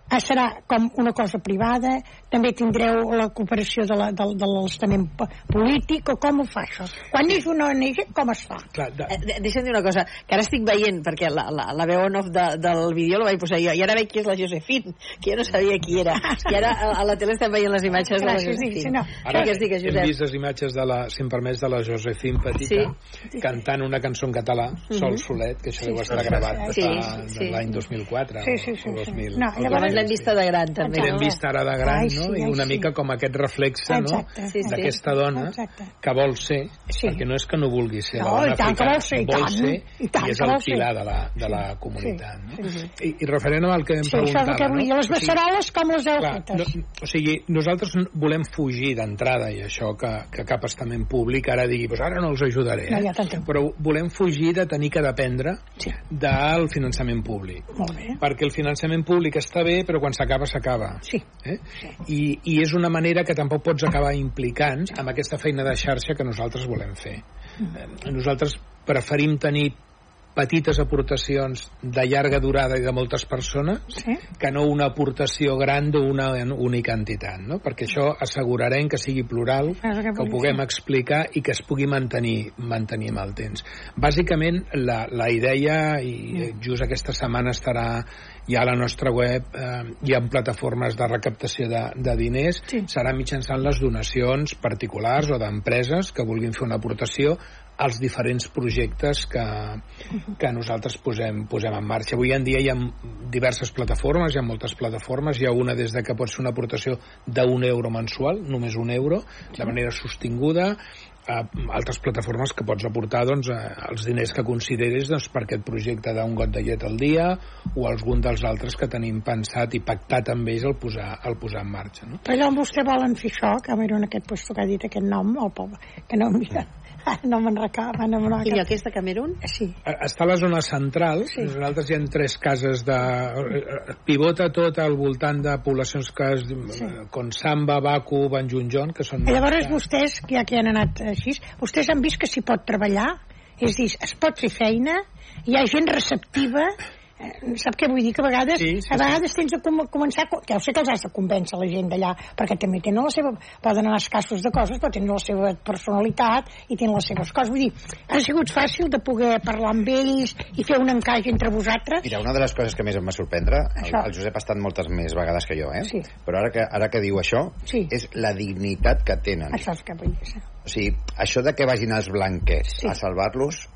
[SPEAKER 6] Ah, serà com una cosa privada, també tindreu la cooperació de la, del, de l'estament po- polític, o com ho fa això? Quan és una ONG, com es fa?
[SPEAKER 12] Clar, de...
[SPEAKER 7] Eh, de- Deixa'm dir una cosa, que ara estic veient, perquè la, la, la veu en off de, del vídeo la vaig posar jo, i ara veig qui és la Josefine, que jo no sabia qui era. I ara a, a la tele estem veient les imatges de la
[SPEAKER 6] Gràcies,
[SPEAKER 7] Josefine.
[SPEAKER 6] sí, no.
[SPEAKER 12] Ara
[SPEAKER 7] Digues, digues,
[SPEAKER 12] hem
[SPEAKER 7] Josep.
[SPEAKER 12] vist les imatges de la, si em permets, de la Josephine Petita
[SPEAKER 7] Sí.
[SPEAKER 12] cantant una cançó en català, Sol Solet, que això
[SPEAKER 6] Sí,
[SPEAKER 12] deu estar
[SPEAKER 6] sí,
[SPEAKER 12] gravat
[SPEAKER 7] sí, sí.
[SPEAKER 12] l'any 2004
[SPEAKER 6] Sí, sí, sí,
[SPEAKER 12] o
[SPEAKER 6] sí.
[SPEAKER 12] 2000.
[SPEAKER 6] No, llavors
[SPEAKER 7] Llavors l'hem vista de gran, també,
[SPEAKER 12] L'hem
[SPEAKER 7] no?
[SPEAKER 12] vist ara de gran,
[SPEAKER 6] Ai,
[SPEAKER 12] no?
[SPEAKER 6] Sí,
[SPEAKER 12] I una
[SPEAKER 6] sí.
[SPEAKER 12] mica com aquest reflexe, no?
[SPEAKER 6] Sí.
[SPEAKER 12] D'aquesta dona
[SPEAKER 6] Exacte.
[SPEAKER 12] que vol ser,
[SPEAKER 6] Sí.
[SPEAKER 12] perquè no és que no vulgui ser
[SPEAKER 6] No,
[SPEAKER 12] la dona
[SPEAKER 6] i tant
[SPEAKER 12] africana,
[SPEAKER 6] vol ser, i
[SPEAKER 12] vol
[SPEAKER 6] tant,
[SPEAKER 12] ser,
[SPEAKER 6] i tant
[SPEAKER 12] i és el pilar de la, de la comunitat. No?
[SPEAKER 6] sí,
[SPEAKER 12] I, I referent al que em
[SPEAKER 6] Sí,
[SPEAKER 12] preguntava...
[SPEAKER 6] que vull
[SPEAKER 12] no?
[SPEAKER 6] Les beceroles com les heu
[SPEAKER 12] Clar,
[SPEAKER 6] fetes?
[SPEAKER 12] no, o sigui, nosaltres volem fugir d'entrada, i això que, que cap estament públic ara digui, pues ara no els ajudaré,
[SPEAKER 6] No,
[SPEAKER 12] eh?
[SPEAKER 6] ja t'entenc.
[SPEAKER 12] però volem fugir de tenir que dependre
[SPEAKER 6] Sí.
[SPEAKER 12] del finançament públic.
[SPEAKER 6] Molt bé.
[SPEAKER 12] Perquè el finançament públic està bé, però quan s'acaba, s'acaba.
[SPEAKER 6] Sí.
[SPEAKER 12] Eh? I, I és una manera que tampoc pots acabar implicant amb aquesta feina de xarxa que nosaltres volem fer. Eh, Nosaltres preferim tenir petites aportacions de llarga durada i de moltes persones
[SPEAKER 6] Sí.
[SPEAKER 12] que no una aportació gran d'una única entitat, no? perquè això assegurarem que sigui plural,
[SPEAKER 6] que
[SPEAKER 12] que ho puguem explicar i que es pugui mantenir, mantenir amb el temps. Bàsicament, la, la idea, i just aquesta setmana estarà ja a la nostra web eh, i en plataformes de recaptació de, de diners,
[SPEAKER 6] Sí.
[SPEAKER 12] serà mitjançant les donacions particulars o d'empreses que vulguin fer una aportació als diferents projectes que, que nosaltres posem, posem en marxa. Avui en dia hi ha diverses plataformes, hi ha moltes plataformes, hi ha una des de que pots fer una aportació d'un euro mensual, només un euro, de manera sostinguda, a altres plataformes que pots aportar doncs, eh, els diners que consideres doncs, per aquest projecte d'un got de llet al dia o algun dels altres que tenim pensat i pactat amb ells el posar, el posar en marxa. No?
[SPEAKER 6] Però allò on vostè volen fer això, que en aquest puesto que ha dit aquest nom, el poble, que no, mira, no me'n recava, no me'n
[SPEAKER 7] lloc
[SPEAKER 6] recava.
[SPEAKER 7] és de Camerún?
[SPEAKER 6] Sí,
[SPEAKER 12] Eh, Està a la zona central,
[SPEAKER 6] Sí.
[SPEAKER 12] nosaltres hi ha tres cases de... eh, pivota tot al voltant de poblacions que es, sí. com Samba, Baku, Banjunjon, que són...
[SPEAKER 6] I llavors vostès, ja que han anat així, vostès han vist que s'hi pot treballar, és dir, es pot fer feina, hi ha gent receptiva, sap què vull dir? Que a vegades,
[SPEAKER 12] Sí, sí,
[SPEAKER 6] a vegades tens de com començar, que ja ho sé que els has de convèncer la gent d'allà, perquè també tenen la seva, poden anar escassos de coses, però tenen la seva personalitat i tenen les seves coses. Vull dir, ha sigut fàcil de poder parlar amb ells i fer un encaix entre vosaltres?
[SPEAKER 11] Mira, una de les coses que més em va sorprendre,
[SPEAKER 6] Això.
[SPEAKER 11] el Josep ha estat moltes més vegades que jo, eh?
[SPEAKER 6] Sí.
[SPEAKER 11] Però ara que, ara que diu això,
[SPEAKER 6] Sí.
[SPEAKER 11] és la dignitat que tenen.
[SPEAKER 6] Això és que vull dir.
[SPEAKER 11] O sigui, això de que vagin els blanquets
[SPEAKER 6] Sí.
[SPEAKER 11] a salvar-los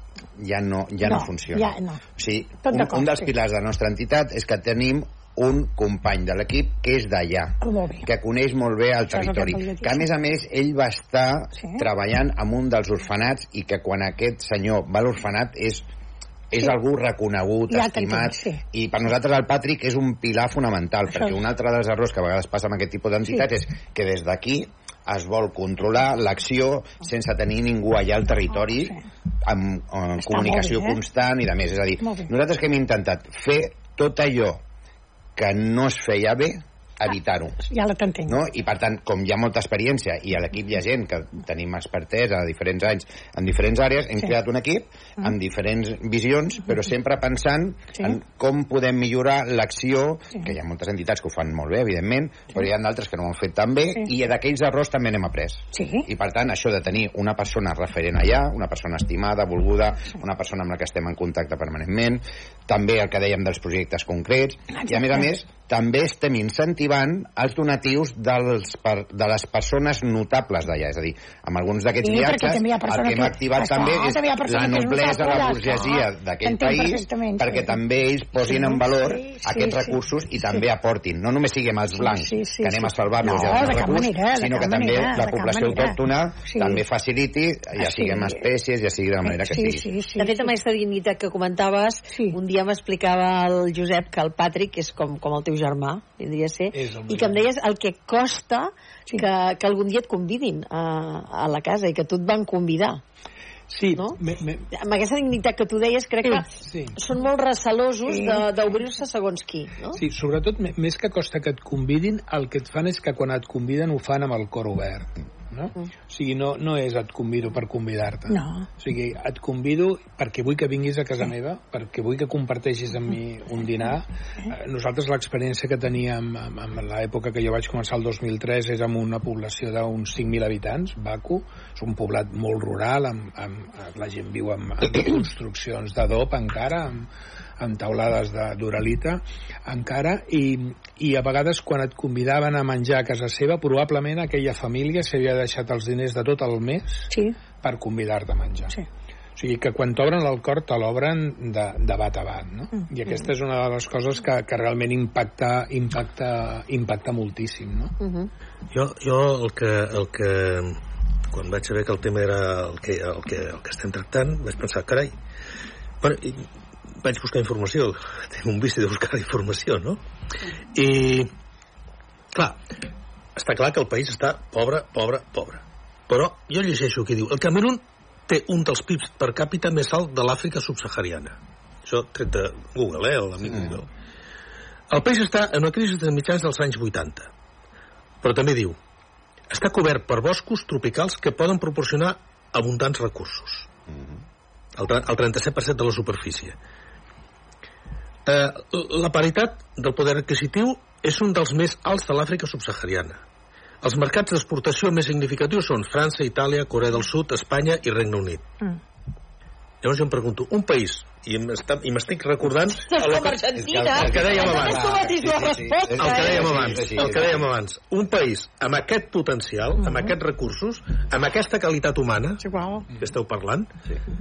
[SPEAKER 11] ja no, ja no,
[SPEAKER 6] No,
[SPEAKER 11] funciona.
[SPEAKER 6] ja no.
[SPEAKER 11] O sigui,
[SPEAKER 6] Tot
[SPEAKER 11] un, un dels pilars de la nostra entitat és que tenim un company de l'equip que és d'allà,
[SPEAKER 6] Oh, bé.
[SPEAKER 11] que coneix molt bé el
[SPEAKER 6] que
[SPEAKER 11] territori,
[SPEAKER 6] dir,
[SPEAKER 11] que a més a més ell va estar
[SPEAKER 6] Sí.
[SPEAKER 11] treballant amb un dels orfenats i que quan aquest senyor va a l'orfenat és és
[SPEAKER 6] Sí.
[SPEAKER 11] algú reconegut,
[SPEAKER 6] Ja
[SPEAKER 11] estimat,
[SPEAKER 6] sí.
[SPEAKER 11] i per nosaltres el Patrick és un pilar fonamental,
[SPEAKER 6] Això
[SPEAKER 11] perquè
[SPEAKER 6] és.
[SPEAKER 11] un altre dels errors que a vegades passa amb aquest tipus d'entitats
[SPEAKER 6] Sí.
[SPEAKER 11] és que des d'aquí es vol controlar l'acció sense tenir ningú allà al territori
[SPEAKER 6] Ah,
[SPEAKER 11] amb, amb
[SPEAKER 6] Està
[SPEAKER 11] comunicació
[SPEAKER 6] bé, eh?
[SPEAKER 11] constant i de més. És a dir, nosaltres que hem intentat fer tot allò que no es feia bé, evitar-ho.
[SPEAKER 6] Ja la t'entenc.
[SPEAKER 11] No? I per tant, com hi ha molta experiència i a l'equip hi ha gent que tenim expertesa a diferents anys en diferents àrees, hem
[SPEAKER 6] Sí.
[SPEAKER 11] creat un equip amb diferents visions, però sempre pensant
[SPEAKER 6] Sí.
[SPEAKER 11] en com podem millorar l'acció,
[SPEAKER 6] Sí.
[SPEAKER 11] que hi ha moltes entitats que ho fan molt bé, evidentment, però hi ha d'altres que no ho han fet tan bé,
[SPEAKER 6] Sí.
[SPEAKER 11] i d'aquells errors també n'hem après.
[SPEAKER 6] Sí.
[SPEAKER 11] I per tant, això de tenir una persona referent allà, una persona estimada, volguda, una persona amb la que estem en contacte permanentment, també el que dèiem dels projectes concrets, i a més a més, també estem incentivant els donatius dels, per, de les persones notables d'allà, és a dir, amb alguns d'aquests
[SPEAKER 6] Sí,
[SPEAKER 11] viatges,
[SPEAKER 6] també hi ha
[SPEAKER 11] el que hem
[SPEAKER 6] que-
[SPEAKER 11] activat
[SPEAKER 6] Esclar,
[SPEAKER 11] també és la
[SPEAKER 6] que
[SPEAKER 11] noblesa, la burgesia
[SPEAKER 6] esclar.
[SPEAKER 11] d'aquell país, perquè
[SPEAKER 6] sí.
[SPEAKER 11] també ells posin
[SPEAKER 6] Sí,
[SPEAKER 11] en valor
[SPEAKER 6] sí, sí,
[SPEAKER 11] aquests
[SPEAKER 6] sí.
[SPEAKER 11] recursos i
[SPEAKER 6] Sí.
[SPEAKER 11] també aportin. No només siguem els
[SPEAKER 6] Sí,
[SPEAKER 11] blancs,
[SPEAKER 6] sí, sí,
[SPEAKER 11] que anem
[SPEAKER 6] sí.
[SPEAKER 11] a salvar-los
[SPEAKER 6] No,
[SPEAKER 11] els recursos,
[SPEAKER 6] manera,
[SPEAKER 11] sinó que també
[SPEAKER 6] manera,
[SPEAKER 11] la població autòctona
[SPEAKER 6] Sí.
[SPEAKER 11] també faciliti, ja
[SPEAKER 6] Ah,
[SPEAKER 11] sigui amb
[SPEAKER 6] sí.
[SPEAKER 11] espècies, ja sigui de la manera que
[SPEAKER 6] sí,
[SPEAKER 11] sigui.
[SPEAKER 6] Sí, sí,
[SPEAKER 7] De fet,
[SPEAKER 6] sí.
[SPEAKER 7] amb aquesta dignitat que comentaves,
[SPEAKER 6] Sí.
[SPEAKER 7] un dia m'explicava el Josep que el Patrick és com, com el teu germà, vindria a ser, i que em deies el que costa
[SPEAKER 6] Sí.
[SPEAKER 7] que, que algun dia et convidin a, a la casa i que tu et van convidar.
[SPEAKER 12] Sí,
[SPEAKER 7] No?
[SPEAKER 12] me, me,
[SPEAKER 7] Amb aquesta dignitat que tu deies, crec que
[SPEAKER 12] sí.
[SPEAKER 7] són molt recelosos d'obrir-se segons qui, no?
[SPEAKER 12] Sí, sobretot, me- més que costa que et convidin, el que et fan és que quan et conviden ho fan amb el cor obert. No? O sigui, no, no és et convido per convidar-te.
[SPEAKER 6] No.
[SPEAKER 12] O sigui, et convido perquè vull que vinguis a casa meva, perquè vull que comparteixis amb mi un dinar. Eh, Nosaltres l'experiència que teníem en, en l'època que jo vaig començar el 2003 és amb una població d'uns 5.000 habitants, Baku. És un poblat molt rural, amb, amb, la gent viu amb, amb construccions d'adob encara, amb, amb taulades de- d'uralita encara i, i a vegades quan et convidaven a menjar a casa seva probablement aquella família s'havia deixat els diners de tot el mes
[SPEAKER 6] sí.
[SPEAKER 12] per convidar-te a menjar
[SPEAKER 6] sí.
[SPEAKER 12] o sigui que quan t'obren el cor te l'obren de, de bat a bat no?
[SPEAKER 6] Mm.
[SPEAKER 12] i aquesta és una de les coses que, que realment impacta, impacta, impacta moltíssim no?
[SPEAKER 7] Uh -huh.
[SPEAKER 10] Jo, jo el, que, el que quan vaig saber que el tema era el que, el que, el que estem tractant vaig pensar, carai bueno, i vaig buscar informació tinc un vici de buscar informació no? i clar està clar que el país està pobre, pobre, pobre però jo llegeixo aquí diu el Camerún té un dels PIBs per càpita més alt de l'Àfrica subsahariana això tret de Google, eh, l'amic
[SPEAKER 12] Mm.
[SPEAKER 10] Google el país està en una crisi de mitjans dels anys 80 però també diu està cobert per boscos tropicals que poden proporcionar abundants recursos. El, tre- el 37% de la superfície. Eh, la paritat del poder adquisitiu és un dels més alts de l'Àfrica subsahariana. Els mercats d'exportació més significatius són França, Itàlia, Corea del Sud, Espanya i Regne Unit.
[SPEAKER 6] Mm.
[SPEAKER 10] Llavors jo em pregunto, un país, i m'estic recordant...
[SPEAKER 7] Com
[SPEAKER 10] que-
[SPEAKER 7] Argentina.
[SPEAKER 10] El que dèiem abans. El que dèiem
[SPEAKER 11] Sí,
[SPEAKER 10] abans, el que dèiem abans. Un país amb aquest potencial, amb aquests recursos, amb aquesta qualitat humana, que esteu parlant,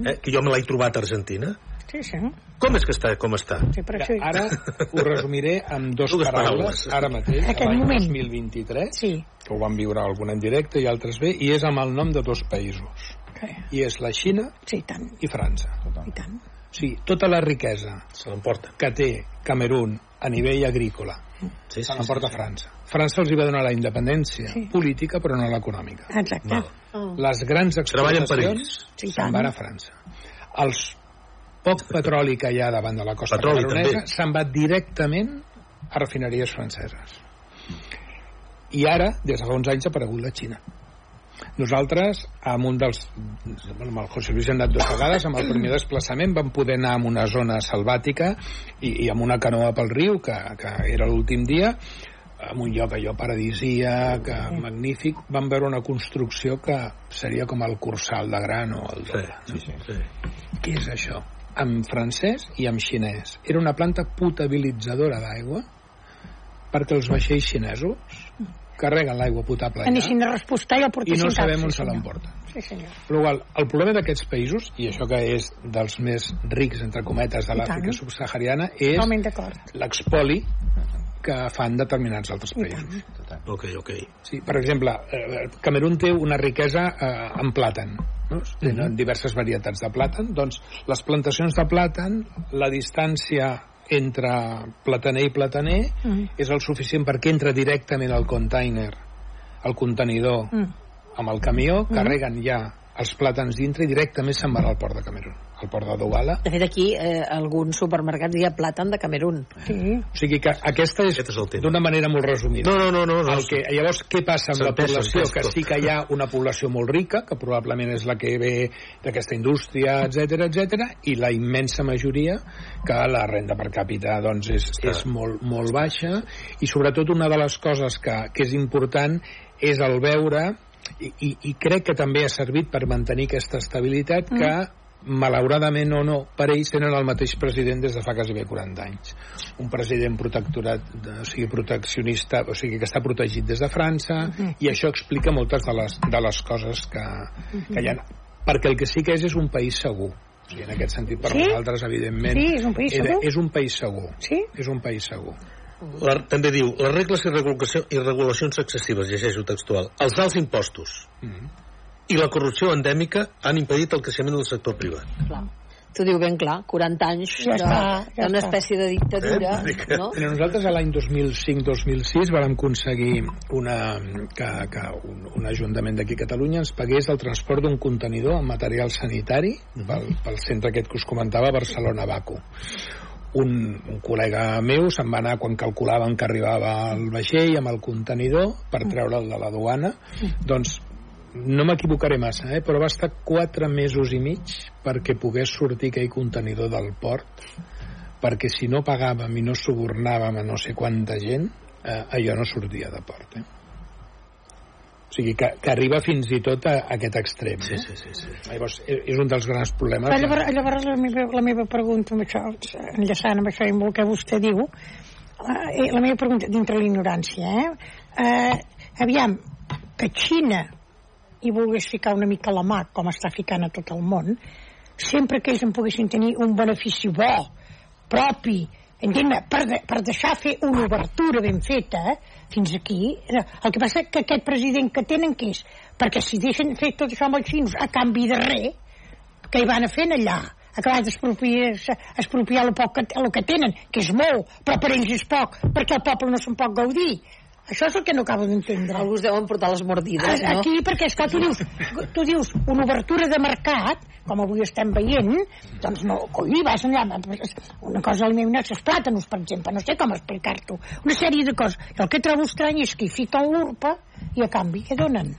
[SPEAKER 10] eh, que jo me l'he trobat a Argentina,
[SPEAKER 6] Sí, sí.
[SPEAKER 10] com és que està com està?
[SPEAKER 6] sí per això...
[SPEAKER 12] Ara ho resumiré amb dos
[SPEAKER 10] Dues
[SPEAKER 12] paraules,
[SPEAKER 10] paraules.
[SPEAKER 12] ara mateix,
[SPEAKER 6] Aquest
[SPEAKER 12] l'any
[SPEAKER 6] moment.
[SPEAKER 12] 2023,
[SPEAKER 6] Sí.
[SPEAKER 12] que ho van viure algun en directe i altres bé, i és amb el nom de dos països.
[SPEAKER 6] Okay.
[SPEAKER 12] I és la Xina
[SPEAKER 6] Sí, i tant.
[SPEAKER 12] i França.
[SPEAKER 6] I tant.
[SPEAKER 12] O sigui, tota la riquesa
[SPEAKER 10] Se
[SPEAKER 12] que té Camerún a nivell agrícola
[SPEAKER 10] Sí,
[SPEAKER 12] se l'emporta França. França els hi va donar la independència
[SPEAKER 6] Sí.
[SPEAKER 12] política però no l'econòmica.
[SPEAKER 6] Exacte.
[SPEAKER 10] Val.
[SPEAKER 12] Les grans
[SPEAKER 10] Treballen per
[SPEAKER 12] exportacions
[SPEAKER 6] Sí,
[SPEAKER 12] se'n van a França. Els poc petroli que hi ha davant de la costa
[SPEAKER 10] Petroli,
[SPEAKER 12] camerunesa
[SPEAKER 10] també.
[SPEAKER 12] se'n va directament a refineries franceses. I ara, des de fa uns anys, ha aparegut la Xina. Nosaltres, amb un dels... amb el José Luis hem anat dues vegades, amb el primer desplaçament vam poder anar a una zona selvàtica i, i amb una canoa pel riu, que, que era l'últim dia, en un lloc allò paradisíac, eh, magnífic, vam veure una construcció que seria com el Cursal de Gran o el
[SPEAKER 10] Sí,
[SPEAKER 12] doble.
[SPEAKER 10] sí, sí.
[SPEAKER 12] Què és això? En francès i en xinès. Era una planta potabilitzadora d'aigua perquè els vaixells xinesos carreguen l'aigua potable allà
[SPEAKER 6] Anessin a respostar i el
[SPEAKER 12] i no sabem
[SPEAKER 6] sí,
[SPEAKER 12] on se
[SPEAKER 6] senyor.
[SPEAKER 12] l'emporten.
[SPEAKER 6] Sí, senyor.
[SPEAKER 12] Però igual, el problema d'aquests països, i això que és dels més rics, entre cometes, de l'Àfrica subsahariana, és l'expoli que fan determinats altres països.
[SPEAKER 10] Ok, ok.
[SPEAKER 12] Sí, per exemple, eh, Camerún té una riquesa eh, en plàtan. No? Tenen diverses varietats de plàtan. Doncs les plantacions de plàtan, la distància entre plataner i plataner
[SPEAKER 6] Mm.
[SPEAKER 12] és el suficient perquè entra directament al container, al contenidor,
[SPEAKER 6] Mm.
[SPEAKER 12] amb el camió, carreguen ja els plàtans dintre i directament se'n van al port de Camerún, al port de Douala.
[SPEAKER 7] De fet, aquí, eh, alguns supermercats hi ha plàtan de Camerún.
[SPEAKER 6] Sí.
[SPEAKER 12] O sigui que aquesta és,
[SPEAKER 10] Aquest és
[SPEAKER 12] d'una manera molt resumida.
[SPEAKER 10] No, no, no, no. no.
[SPEAKER 12] El que, llavors, què passa amb la població? Que sí que hi ha una població molt rica, que probablement és la que ve d'aquesta indústria, etc etc, i la immensa majoria que la renda per càpita doncs, és, és molt, molt baixa, i sobretot una de les coses que, que és important és el veure, i, i, i crec que també ha servit per mantenir aquesta estabilitat, que malauradament o no, per ells tenen el mateix president des de fa quasi bé 40 anys. Un president protectorat, de, o sigui, proteccionista, o sigui, que està protegit des de França, i això explica moltes de les, de les coses que, que hi ha. Perquè el que sí que és és un país segur. O sigui, en aquest sentit, per
[SPEAKER 6] Sí?
[SPEAKER 12] nosaltres, evidentment...
[SPEAKER 6] Sí, és un país
[SPEAKER 12] era-
[SPEAKER 6] segur?
[SPEAKER 12] És un país segur.
[SPEAKER 6] Sí?
[SPEAKER 12] És un país segur.
[SPEAKER 10] La, també diu, les regles i, i regulacions excessives, llegeixo textual, els alts impostos
[SPEAKER 12] Mm.
[SPEAKER 10] I la corrupció endèmica han impedit el creixement del sector privat.
[SPEAKER 7] Clar. T'ho diu ben clar, 40 anys
[SPEAKER 6] Ja
[SPEAKER 7] de-
[SPEAKER 6] està, ja
[SPEAKER 7] d'una
[SPEAKER 6] està.
[SPEAKER 7] espècie de dictadura,
[SPEAKER 10] Eh?
[SPEAKER 7] no?
[SPEAKER 12] Mira, nosaltres a l'any 2005-2006 vam aconseguir una, que, que un, un ajuntament d'aquí a Catalunya ens pagués el transport d'un contenidor amb material sanitari pel, pel centre aquest que us comentava, Barcelona-Baco. Un, un col·lega meu se'n va anar quan calculaven que arribava el vaixell amb el contenidor per treure'l de la duana doncs no m'equivocaré massa, eh, però va estar 4 mesos i mig perquè pogués sortir aquell contenidor del port, perquè si no pagàvem i no subornàvem a no sé quanta gent, eh, allò no sortia de port. Eh? O sigui, que, que arriba fins i tot a, a aquest extrem.
[SPEAKER 10] Sí,
[SPEAKER 12] no?
[SPEAKER 10] sí, sí. sí.
[SPEAKER 12] Llavors, és és un dels grans problemes.
[SPEAKER 6] Però llavors, llavors la, meva, la meva pregunta amb això, enllaçant amb això i amb el que vostè diu, eh, la meva pregunta, dintre l'ignorància, eh? eh? Aviam, que Xina hi volgués ficar una mica la mà, com està ficant a tot el món, sempre que ells en poguessin tenir un benefici bo, propi, entén per, de, per deixar fer una obertura ben feta, eh, fins aquí, el que passa que aquest president que tenen, que és? Perquè si deixen fer tot això amb els xinos a canvi de res, que hi van a fent allà? acabar d'expropiar expropiar el, poc que, el que tenen, que és molt, però per ells és poc, perquè el poble no se'n pot gaudir. Això és el que no acabo d'entendre.
[SPEAKER 7] Alguns deuen portar les mordides, no?
[SPEAKER 6] Aquí, perquè, esclar, tu dius, tu dius una obertura de mercat, com avui estem veient, doncs no, coi, vas allà, una cosa al meu net, els plàtanos, per exemple, no sé com explicar-t'ho, una sèrie de coses. I el que trobo estrany és que hi fiquen l'urpa i a canvi què donen?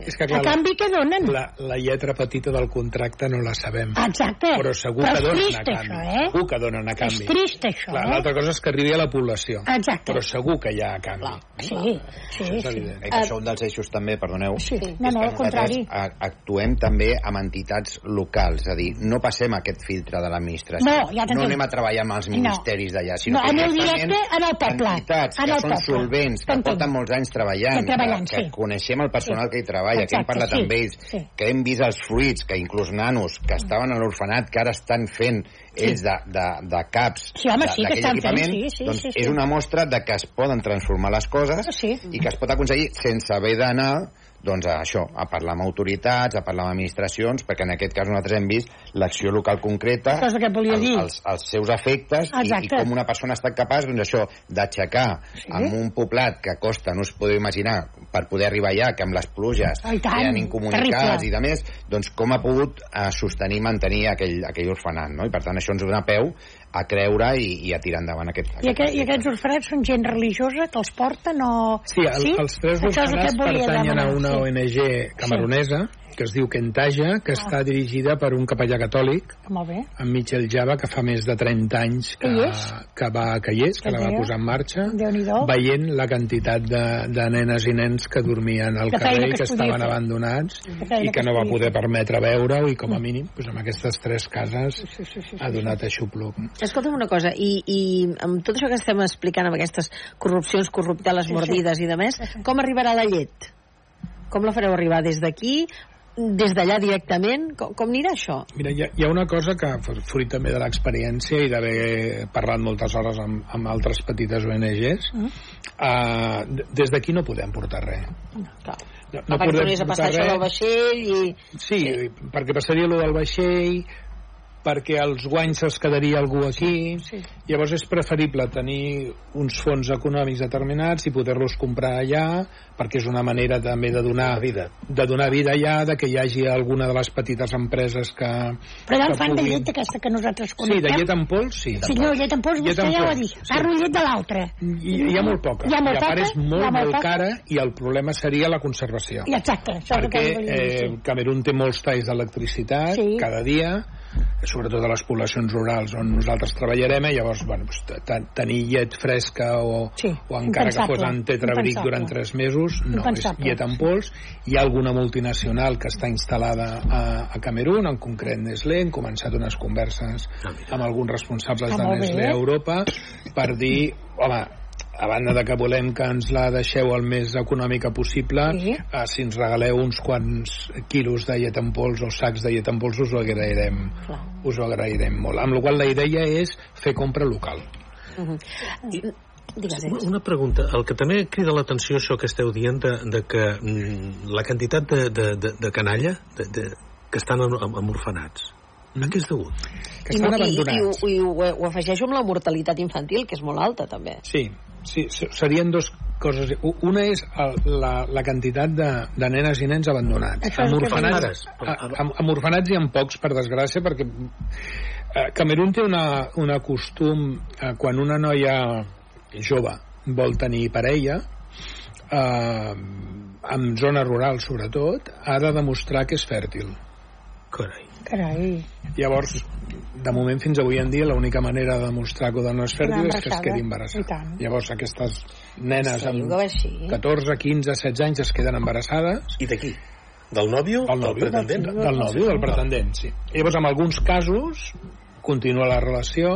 [SPEAKER 12] És que,
[SPEAKER 6] a canvi què donen?
[SPEAKER 12] La, la lletra petita del contracte no la sabem.
[SPEAKER 6] Exacte.
[SPEAKER 12] Però segur
[SPEAKER 6] Però
[SPEAKER 12] que donen
[SPEAKER 6] trist,
[SPEAKER 12] a canvi.
[SPEAKER 6] això, eh?
[SPEAKER 12] Segur que donen a canvi.
[SPEAKER 6] És trist, això,
[SPEAKER 12] Clar,
[SPEAKER 6] eh?
[SPEAKER 12] L'altra cosa és que arribi a la població.
[SPEAKER 6] Exacte.
[SPEAKER 12] Però segur que hi ha a canvi.
[SPEAKER 6] Sí, sí,
[SPEAKER 12] Això és
[SPEAKER 6] sí.
[SPEAKER 12] evident.
[SPEAKER 11] Eh, que això un dels eixos també, perdoneu,
[SPEAKER 6] Sí.
[SPEAKER 11] és
[SPEAKER 6] No, no,
[SPEAKER 11] que
[SPEAKER 6] al contrari.
[SPEAKER 11] nosaltres actuem també amb entitats locals, és a dir, no passem aquest filtre de l'administració.
[SPEAKER 6] No, ja t'entenc.
[SPEAKER 11] no anem a treballar amb els
[SPEAKER 6] No.
[SPEAKER 11] ministeris d'allà, sinó
[SPEAKER 6] No,
[SPEAKER 11] que directament
[SPEAKER 6] directe en el poble.
[SPEAKER 11] entitats
[SPEAKER 6] En
[SPEAKER 11] que són solvents, que porten molts anys treballant,
[SPEAKER 6] Que treballant,
[SPEAKER 11] que, que
[SPEAKER 6] sí.
[SPEAKER 11] coneixem el personal
[SPEAKER 6] Sí.
[SPEAKER 11] que hi treballa, que hem
[SPEAKER 6] Exacte,
[SPEAKER 11] parlat
[SPEAKER 6] sí,
[SPEAKER 11] amb ells,
[SPEAKER 6] sí.
[SPEAKER 11] que hem vist els fruits, que inclús nanos que estaven a l'orfenat, que ara estan fent ells de, de, de caps
[SPEAKER 6] Sí, home, sí, que
[SPEAKER 11] d'aquell
[SPEAKER 6] estan fent,
[SPEAKER 11] equipament,
[SPEAKER 6] sí, sí,
[SPEAKER 11] doncs
[SPEAKER 6] sí, sí.
[SPEAKER 11] és una mostra de que es poden transformar les coses
[SPEAKER 6] Sí.
[SPEAKER 11] i que es pot aconseguir sense haver d'anar doncs a això, a parlar amb autoritats, a parlar amb administracions, perquè en aquest cas nosaltres hem vist l'acció local concreta,
[SPEAKER 6] el dir.
[SPEAKER 11] els, els seus efectes i, i com una persona ha estat capaç doncs això d'aixecar
[SPEAKER 6] Sí.
[SPEAKER 11] amb un poblat que costa, no us podeu imaginar, per poder arribar allà, que amb les pluges
[SPEAKER 6] Oh, tant,
[SPEAKER 11] eren incomunicats
[SPEAKER 6] terrible.
[SPEAKER 11] i de més, doncs com ha pogut eh, sostenir i mantenir aquell, aquell orfenat, no? I per tant això ens dona peu a creure i, i a tirar endavant aquest,
[SPEAKER 6] I, aquest, I aquests orfenats són gent religiosa que els porten o...
[SPEAKER 12] Sí, el, els tres
[SPEAKER 6] el
[SPEAKER 12] orfenats
[SPEAKER 6] volia
[SPEAKER 12] pertanyen a una
[SPEAKER 6] sí.
[SPEAKER 12] ONG camerunesa que es diu Kentaja, que està dirigida per un capellà catòlic,
[SPEAKER 6] Molt bé.
[SPEAKER 12] en Michel Java, que fa més de 30 anys que,
[SPEAKER 6] Que hi és?
[SPEAKER 12] que, va, que hi és, que
[SPEAKER 6] Que
[SPEAKER 12] la va posar en marxa, veient la quantitat de, de nenes i nens que dormien al carrer
[SPEAKER 6] que
[SPEAKER 12] i que estaven
[SPEAKER 6] fer.
[SPEAKER 12] abandonats i
[SPEAKER 6] que
[SPEAKER 12] no va poder
[SPEAKER 6] fer.
[SPEAKER 12] permetre veure-ho i com a mínim doncs, amb aquestes tres cases
[SPEAKER 6] Sí, sí, sí, sí,
[SPEAKER 12] ha donat aixopluc.
[SPEAKER 7] Escolta'm una cosa, i, i amb tot això que estem explicant, amb aquestes corrupcions, corrupteles,
[SPEAKER 6] Sí, sí.
[SPEAKER 7] mordides i de més, com arribarà la llet? Com la fareu arribar des d'aquí? Des d'allà directament? Com, com anirà això?
[SPEAKER 12] Mira, hi ha, hi ha una cosa que, fruit també de l'experiència i d'haver parlat moltes hores amb, amb altres petites ONGs,
[SPEAKER 6] Mm.
[SPEAKER 12] uh, des d'aquí no podem portar res.
[SPEAKER 7] Clar.
[SPEAKER 12] No,
[SPEAKER 7] No perquè tornis a passar això del vaixell i...
[SPEAKER 12] Sí, sí, perquè passaria allò del vaixell, perquè els guanys se'ls quedaria algú aquí.
[SPEAKER 6] Sí.
[SPEAKER 12] Llavors és preferible tenir uns fons econòmics determinats i poder-los comprar allà, perquè és una manera també de donar vida, de donar vida allà, de que hi hagi alguna de les petites empreses que...
[SPEAKER 6] Però allà
[SPEAKER 12] que
[SPEAKER 6] en fan de
[SPEAKER 12] puguin-
[SPEAKER 6] llet aquesta que nosaltres
[SPEAKER 12] Sí,
[SPEAKER 6] coneixem.
[SPEAKER 12] de llet en pols, sí.
[SPEAKER 6] Sí, no, llet en pols,
[SPEAKER 12] Llet
[SPEAKER 6] vostè
[SPEAKER 12] en
[SPEAKER 6] ja ho ha dit.
[SPEAKER 12] sí.
[SPEAKER 6] Parlo llet de l'altra.
[SPEAKER 12] Hi, hi ha molt poca.
[SPEAKER 6] Hi ha molt
[SPEAKER 12] I a part és molt,
[SPEAKER 6] molt
[SPEAKER 12] molt cara i el problema seria la conservació.
[SPEAKER 6] I exacte, això que
[SPEAKER 12] perquè
[SPEAKER 6] dir,
[SPEAKER 12] eh,
[SPEAKER 6] sí.
[SPEAKER 12] Camerún té molts talls d'electricitat
[SPEAKER 6] Sí.
[SPEAKER 12] cada dia, sobretot a les poblacions rurals on nosaltres treballarem, i llavors bueno, doncs, te- tenir llet fresca o,
[SPEAKER 6] Sí,
[SPEAKER 12] o encara que fos en tetrabric durant tres mesos, no, és
[SPEAKER 6] Impensable.
[SPEAKER 12] llet en pols. Hi ha alguna multinacional que està instal·lada a, a Camerún, en concret Nestlé, hem començat unes converses amb alguns responsables
[SPEAKER 6] Està
[SPEAKER 12] de. Nestlé a Europa per dir, home, a banda de que volem que ens la deixeu el més econòmica possible,
[SPEAKER 6] Sí.
[SPEAKER 12] eh, si ens regaleu uns quants quilos de llet en pols o sacs de llet en pols us ho agrairem,
[SPEAKER 7] Clar.
[SPEAKER 12] us ho agrairem molt. Amb la qual la idea és fer compra local.
[SPEAKER 7] Uh -huh. Digues,
[SPEAKER 10] Una- pregunta. El que també crida l'atenció això que esteu dient de, de que mm, la quantitat de, de, de, de canalla de, de, que estan en, en, en orfenats. A què és degut?
[SPEAKER 12] Que
[SPEAKER 7] I,
[SPEAKER 12] estan
[SPEAKER 7] no, i, i,
[SPEAKER 12] abandonats.
[SPEAKER 7] i, ho, ho afegeixo amb la mortalitat infantil, que és molt alta, també.
[SPEAKER 12] Sí, sí, se- serien dos coses. Una és el, la, la quantitat de, de nenes i nens abandonats. Amb a- amb, amb orfenats hi ha pocs, per desgràcia, perquè eh, Camerún té una, una costum, eh, quan una noia jove vol tenir parella, eh, en zones rurals sobretot, ha de demostrar que és fèrtil.
[SPEAKER 10] Carai.
[SPEAKER 6] Carai.
[SPEAKER 12] Llavors, de moment fins avui en dia, l'única manera de demostrar que dona és fèrtil és que es
[SPEAKER 6] embarassada.
[SPEAKER 12] quedi
[SPEAKER 6] I
[SPEAKER 12] embarassada. Llavors, aquestes nenes
[SPEAKER 7] Sí,
[SPEAKER 12] amb
[SPEAKER 7] que va així.
[SPEAKER 12] 14, 15, 16 anys es queden embarassades.
[SPEAKER 10] I d'aquí? Del nòvio?
[SPEAKER 12] Del nòvio,
[SPEAKER 10] pretendent?
[SPEAKER 12] Del, del nòvio, del pretendent, sí. Llavors, en alguns casos, continua la relació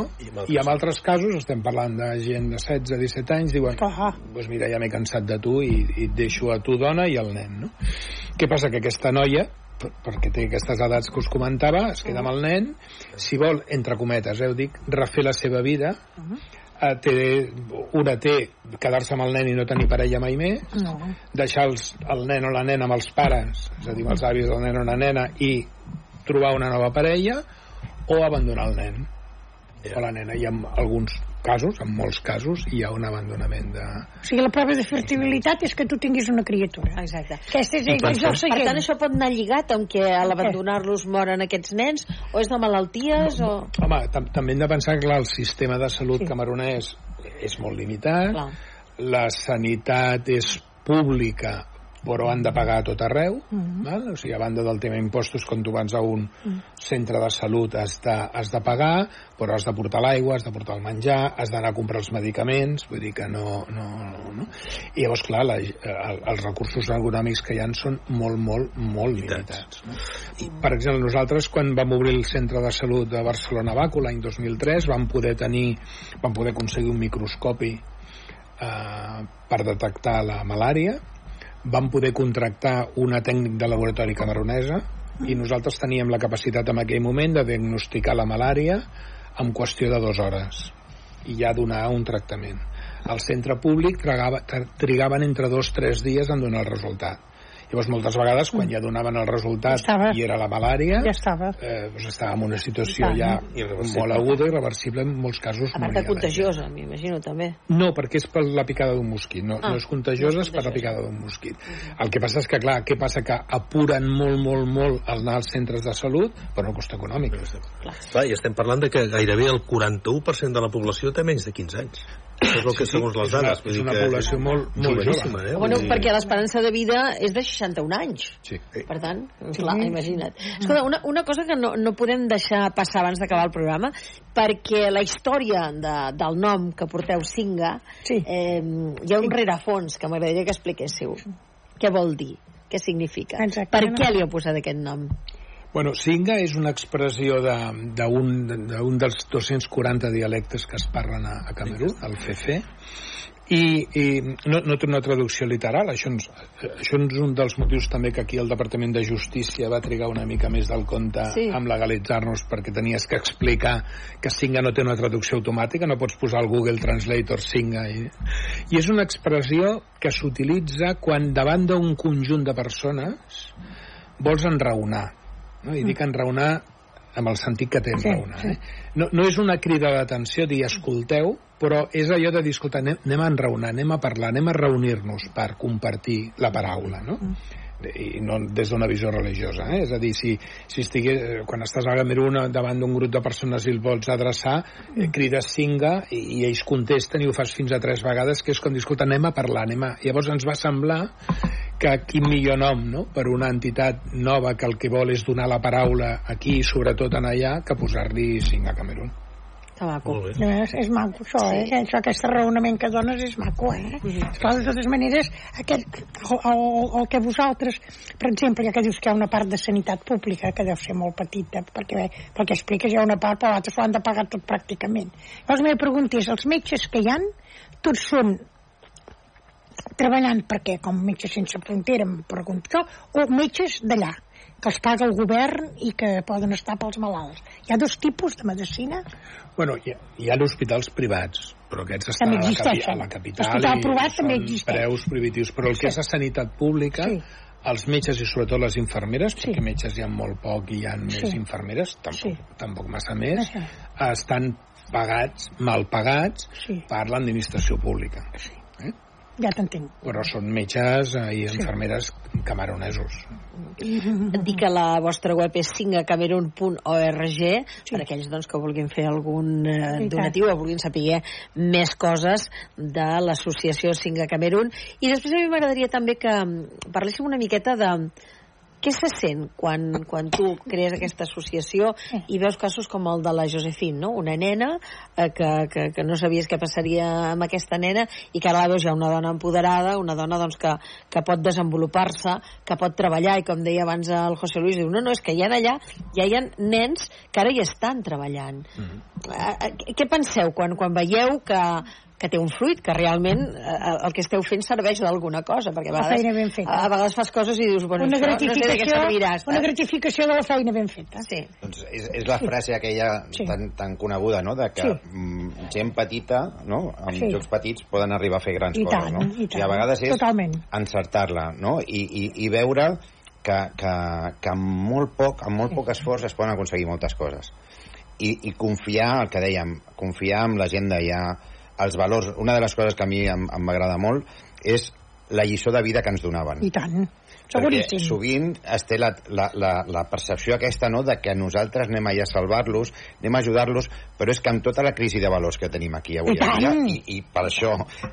[SPEAKER 12] i en altres casos estem parlant de gent de 16, 17 anys diuen, doncs mira, ja m'he cansat de tu i, i et deixo a tu dona i al nen no? què passa? que aquesta noia perquè té aquestes edats que us comentava es queda amb el nen si vol, entre cometes, eh, ho dic, refer la seva vida eh, té, una té quedar-se amb el nen i no tenir parella mai més
[SPEAKER 6] No.
[SPEAKER 12] deixar els, el nen o la nena amb els pares, és a dir, amb els avis del nen o la nena, i trobar una nova parella, o abandonar el nen o la nena. I en alguns casos, en molts casos, hi ha un abandonament de...
[SPEAKER 6] O sigui, la prova de fertilitat és que tu tinguis una criatura.
[SPEAKER 7] Exacte.
[SPEAKER 6] Aquesta és, és el
[SPEAKER 12] pensem-
[SPEAKER 7] Per
[SPEAKER 6] següent.
[SPEAKER 7] tant, això pot anar lligat amb que a l'abandonar-los moren aquests nens, o és de malalties, o...
[SPEAKER 12] Home, tam també hem de pensar que clar, el sistema de salut sí. camerunès és molt limitat,
[SPEAKER 7] Clar.
[SPEAKER 12] la sanitat és pública però han de pagar a tot arreu
[SPEAKER 6] Mhm.
[SPEAKER 12] val? o sigui, a banda del tema impostos quan tu vas a un centre de salut has de, has de pagar però has de portar l'aigua, has de portar el menjar has d'anar a comprar els medicaments vull dir que no, no, no, no. i llavors clar, la, el, els recursos econòmics que hi han són molt, molt, molt limitats no? I, per exemple, nosaltres quan vam obrir el centre de salut de Barcelona Baco l'any 2003 vam poder tenir vam poder aconseguir un microscopi eh, per detectar la malària vam poder contractar una tècnic de laboratori camerunesa i nosaltres teníem la capacitat en aquell moment de diagnosticar la malària en qüestió de dues hores i ja donar un tractament. Al centre públic trigaven entre dos o tres dies en donar el resultat. Llavors, moltes vegades, quan ja donaven el resultat
[SPEAKER 6] Estava.
[SPEAKER 12] i era la malària,
[SPEAKER 6] Ja estava.
[SPEAKER 12] eh, doncs estàvem en una situació ja
[SPEAKER 6] tant.
[SPEAKER 12] molt aguda i reversible en molts casos.
[SPEAKER 7] A part
[SPEAKER 12] la
[SPEAKER 7] contagiosa, m'imagino, també.
[SPEAKER 12] no, perquè és per la picada d'un mosquit. No,
[SPEAKER 7] Ah,
[SPEAKER 12] no és contagiosa,
[SPEAKER 7] no
[SPEAKER 12] és
[SPEAKER 7] és
[SPEAKER 12] per la
[SPEAKER 7] contagiosa.
[SPEAKER 12] picada d'un mosquit. El que passa és que, clar, què passa? Que apuren molt, molt, molt el anar als centres de salut per un cost econòmic.
[SPEAKER 10] Clar, i estem parlant de que gairebé el 41% de la població té menys de 15 anys. Això és el que
[SPEAKER 12] Sí, sí,
[SPEAKER 10] segons les
[SPEAKER 12] és una-
[SPEAKER 10] dades.
[SPEAKER 12] és
[SPEAKER 10] vull dir
[SPEAKER 12] una
[SPEAKER 10] que
[SPEAKER 12] població molt- molt jove.
[SPEAKER 10] Eh?
[SPEAKER 7] Bueno, perquè l'esperança de vida és de 61 anys.
[SPEAKER 12] Sí.
[SPEAKER 7] Per tant, clar, imagina't. Escolta, una, una cosa que no, no podem deixar passar abans d'acabar el programa, perquè la història de, del nom que porteu Singa,
[SPEAKER 6] Sí.
[SPEAKER 7] eh, hi ha un rerefons que m'agradaria que expliquéssiu. Què vol dir? Què significa?
[SPEAKER 6] Exacte.
[SPEAKER 7] Per què li heu posat aquest nom?
[SPEAKER 12] Bueno, Singa és una expressió de- d'un de, d'un dels 240 dialectes que es parlen a, a Camerún, el FF, i, i no, no té una traducció literal, això, ens, això és un dels motius també que aquí el Departament de Justícia va trigar una mica més del compte
[SPEAKER 7] sí.
[SPEAKER 12] amb legalitzar-nos perquè tenies que explicar que Singa no té una traducció automàtica, no pots posar al Google Translator Singa i, i és una expressió que s'utilitza quan davant d'un conjunt de persones vols enraonar no? i dic enraonar amb el sentit que té
[SPEAKER 6] Sí,
[SPEAKER 12] enraonar
[SPEAKER 6] sí.
[SPEAKER 12] eh? no, no és una crida d'atenció dir escolteu però és allò de dir escolta, anem, anem a enraonar, anem a parlar, anem a reunir-nos per compartir la paraula no? i no des d'una visió religiosa eh? és a dir, si, si estigués eh, quan estàs a Camerún davant d'un grup de persones i el vols adreçar, eh, crides cinga i, i ells contesten i ho fas fins a tres vegades que és com dir, escolta, anem a parlar anem a... llavors ens va semblar que quin millor nom no? per una entitat nova que el que vol és donar la paraula aquí i sobretot en allà que posar-li cinc a Camerún.
[SPEAKER 6] No, és, és maco això, sí. eh? Això, aquest raonament que dones és maco, eh? Esclar, de totes maneres, aquest, el, el, el que vosaltres, per exemple, ja que dius que hi ha una part de sanitat pública, que deu ser molt petita, perquè pel que expliques hi ha una part, però l'altra s'ho han de pagar tot pràcticament. Llavors, la meva pregunta és, els metges que hi han, tots són treballant perquè com metges sense frontera em pregunto jo, o metges d'allà que els paga el govern i que poden estar pels malalts. Hi ha dos tipus de medicina
[SPEAKER 12] Bueno, hi ha, hi ha hospitals privats, però aquests estan
[SPEAKER 6] També
[SPEAKER 12] a la, capi, a la capital i
[SPEAKER 6] també
[SPEAKER 12] són
[SPEAKER 6] existeix.
[SPEAKER 12] preus prohibitius, però el que és la sanitat pública,
[SPEAKER 6] Sí.
[SPEAKER 12] els metges i sobretot les infermeres, perquè metges hi ha molt poc i hi ha més
[SPEAKER 6] Sí.
[SPEAKER 12] infermeres, tampoc,
[SPEAKER 6] Sí.
[SPEAKER 12] tampoc massa més,
[SPEAKER 6] Això.
[SPEAKER 12] estan pagats, mal pagats,
[SPEAKER 6] Sí.
[SPEAKER 12] per l'administració pública. Eh?
[SPEAKER 6] Ja t'entenc.
[SPEAKER 12] Però són metges eh, i infermeres camaronesos.
[SPEAKER 7] Dir que la vostra web és singacamerun.org sí. per aquells doncs, que vulguin fer algun eh,
[SPEAKER 6] tant.
[SPEAKER 7] donatiu o vulguin saber més coses de l'associació Singa Camerun. I després a mi m'agradaria també que mm, parléssim una miqueta de què se sent quan, quan tu crees aquesta associació i veus casos com el de la Josefine, no? una nena eh, que, que, que no sabies què passaria amb aquesta nena i que ara la veus ja una dona empoderada, una dona doncs, que, que pot desenvolupar-se, que pot treballar i com deia abans el José Luis, diu, no, no, és que ja allà ja hi ha nens que ara hi estan treballant. Eh, eh, Què penseu quan, quan veieu que, que té un fruit, que realment eh, el que esteu fent serveix d'alguna cosa, perquè a
[SPEAKER 6] La
[SPEAKER 7] vegades,
[SPEAKER 6] feina ben feta.
[SPEAKER 7] a, a vegades fas coses i dius, bueno,
[SPEAKER 6] una
[SPEAKER 7] això no sé de què servirà.
[SPEAKER 6] una gratificació de la feina ben feta.
[SPEAKER 7] Sí.
[SPEAKER 11] Doncs és, és la frase aquella
[SPEAKER 6] Sí.
[SPEAKER 11] tan, tan coneguda, no?, de que
[SPEAKER 6] Sí.
[SPEAKER 11] mm, gent petita, no?, amb
[SPEAKER 6] Sí.
[SPEAKER 11] jocs petits poden arribar a fer grans
[SPEAKER 6] I
[SPEAKER 11] coses,
[SPEAKER 6] tant,
[SPEAKER 11] no?
[SPEAKER 6] i
[SPEAKER 11] sigui, a
[SPEAKER 6] tant.
[SPEAKER 11] vegades és encertar-la, no?, I, i, i veure que, que, que amb molt poc, amb molt poc esforç es poden aconseguir moltes coses. I, i confiar, el que dèiem, confiar en la gent d'allà, els valors. Una de les coses que a mi em, em m'agrada molt és la lliçó de vida que ens donaven.
[SPEAKER 6] I tant.
[SPEAKER 11] Perquè
[SPEAKER 6] Seguríssim.
[SPEAKER 11] sovint es té la, la, la, la percepció aquesta no, de que nosaltres anem allà a salvar-los, anem a ajudar-los, però és que amb tota la crisi de valors que tenim aquí avui
[SPEAKER 6] I
[SPEAKER 11] en dia, i, i per això,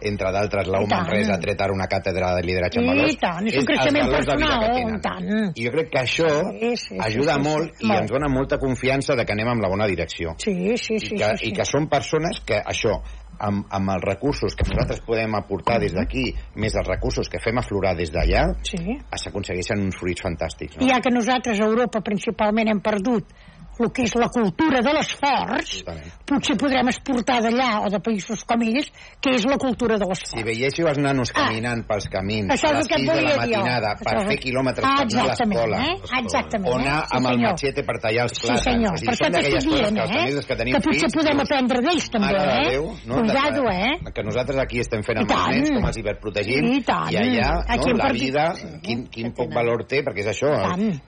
[SPEAKER 11] entre d'altres, la
[SPEAKER 6] I tant.
[SPEAKER 11] Manresa ha tret ara una càtedra de lideratge en
[SPEAKER 6] I
[SPEAKER 11] valors,
[SPEAKER 6] tant, és un
[SPEAKER 11] els
[SPEAKER 6] creixement
[SPEAKER 11] valors de vida
[SPEAKER 6] personal,
[SPEAKER 11] que
[SPEAKER 6] i
[SPEAKER 11] tenen.
[SPEAKER 6] tant.
[SPEAKER 11] I jo crec que això
[SPEAKER 6] Sí, sí, sí,
[SPEAKER 11] ajuda
[SPEAKER 6] sí, sí,
[SPEAKER 11] molt i
[SPEAKER 6] molt.
[SPEAKER 11] ens dona molta confiança de que anem en la bona direcció.
[SPEAKER 6] Sí, sí, sí.
[SPEAKER 11] I que,
[SPEAKER 6] sí, sí.
[SPEAKER 11] i que són persones que això amb, amb els recursos que nosaltres podem aportar des d'aquí, més els recursos que fem aflorar des d'allà,
[SPEAKER 6] sí.
[SPEAKER 11] s'aconsegueixen uns fruits fantàstics.
[SPEAKER 6] I ja que nosaltres a Europa principalment hem perdut el que és la cultura de l'esforç, potser podrem exportar d'allà o de països com ells, que és la cultura de l'esforç.
[SPEAKER 11] Si veiéssiu els nanos caminant pels camins
[SPEAKER 6] Ah.
[SPEAKER 11] A les
[SPEAKER 6] el que et
[SPEAKER 11] 6 de la
[SPEAKER 6] jo.
[SPEAKER 11] matinada
[SPEAKER 6] Això
[SPEAKER 11] per fer quilòmetres
[SPEAKER 6] Ah,
[SPEAKER 11] per anar a l'escola
[SPEAKER 6] eh? Exactament,
[SPEAKER 11] o anar
[SPEAKER 6] eh? Sí,
[SPEAKER 11] amb el matxete per tallar els
[SPEAKER 6] Sí,
[SPEAKER 11] plàtans
[SPEAKER 6] senyor.
[SPEAKER 11] o sigui,
[SPEAKER 6] Per
[SPEAKER 11] són d'aquelles coses que els
[SPEAKER 6] eh?
[SPEAKER 11] famílies que tenim
[SPEAKER 6] Que potser
[SPEAKER 11] fills,
[SPEAKER 6] podem aprendre d'ells, també, eh?
[SPEAKER 11] Déu, no?
[SPEAKER 6] Cuidado, eh?
[SPEAKER 11] que, nosaltres aquí estem fent amb els nens, com els hiperprotegim,
[SPEAKER 6] I tant.
[SPEAKER 11] i allà
[SPEAKER 6] Aquí
[SPEAKER 11] no, la vida, quin, quin poc valor té, perquè és això,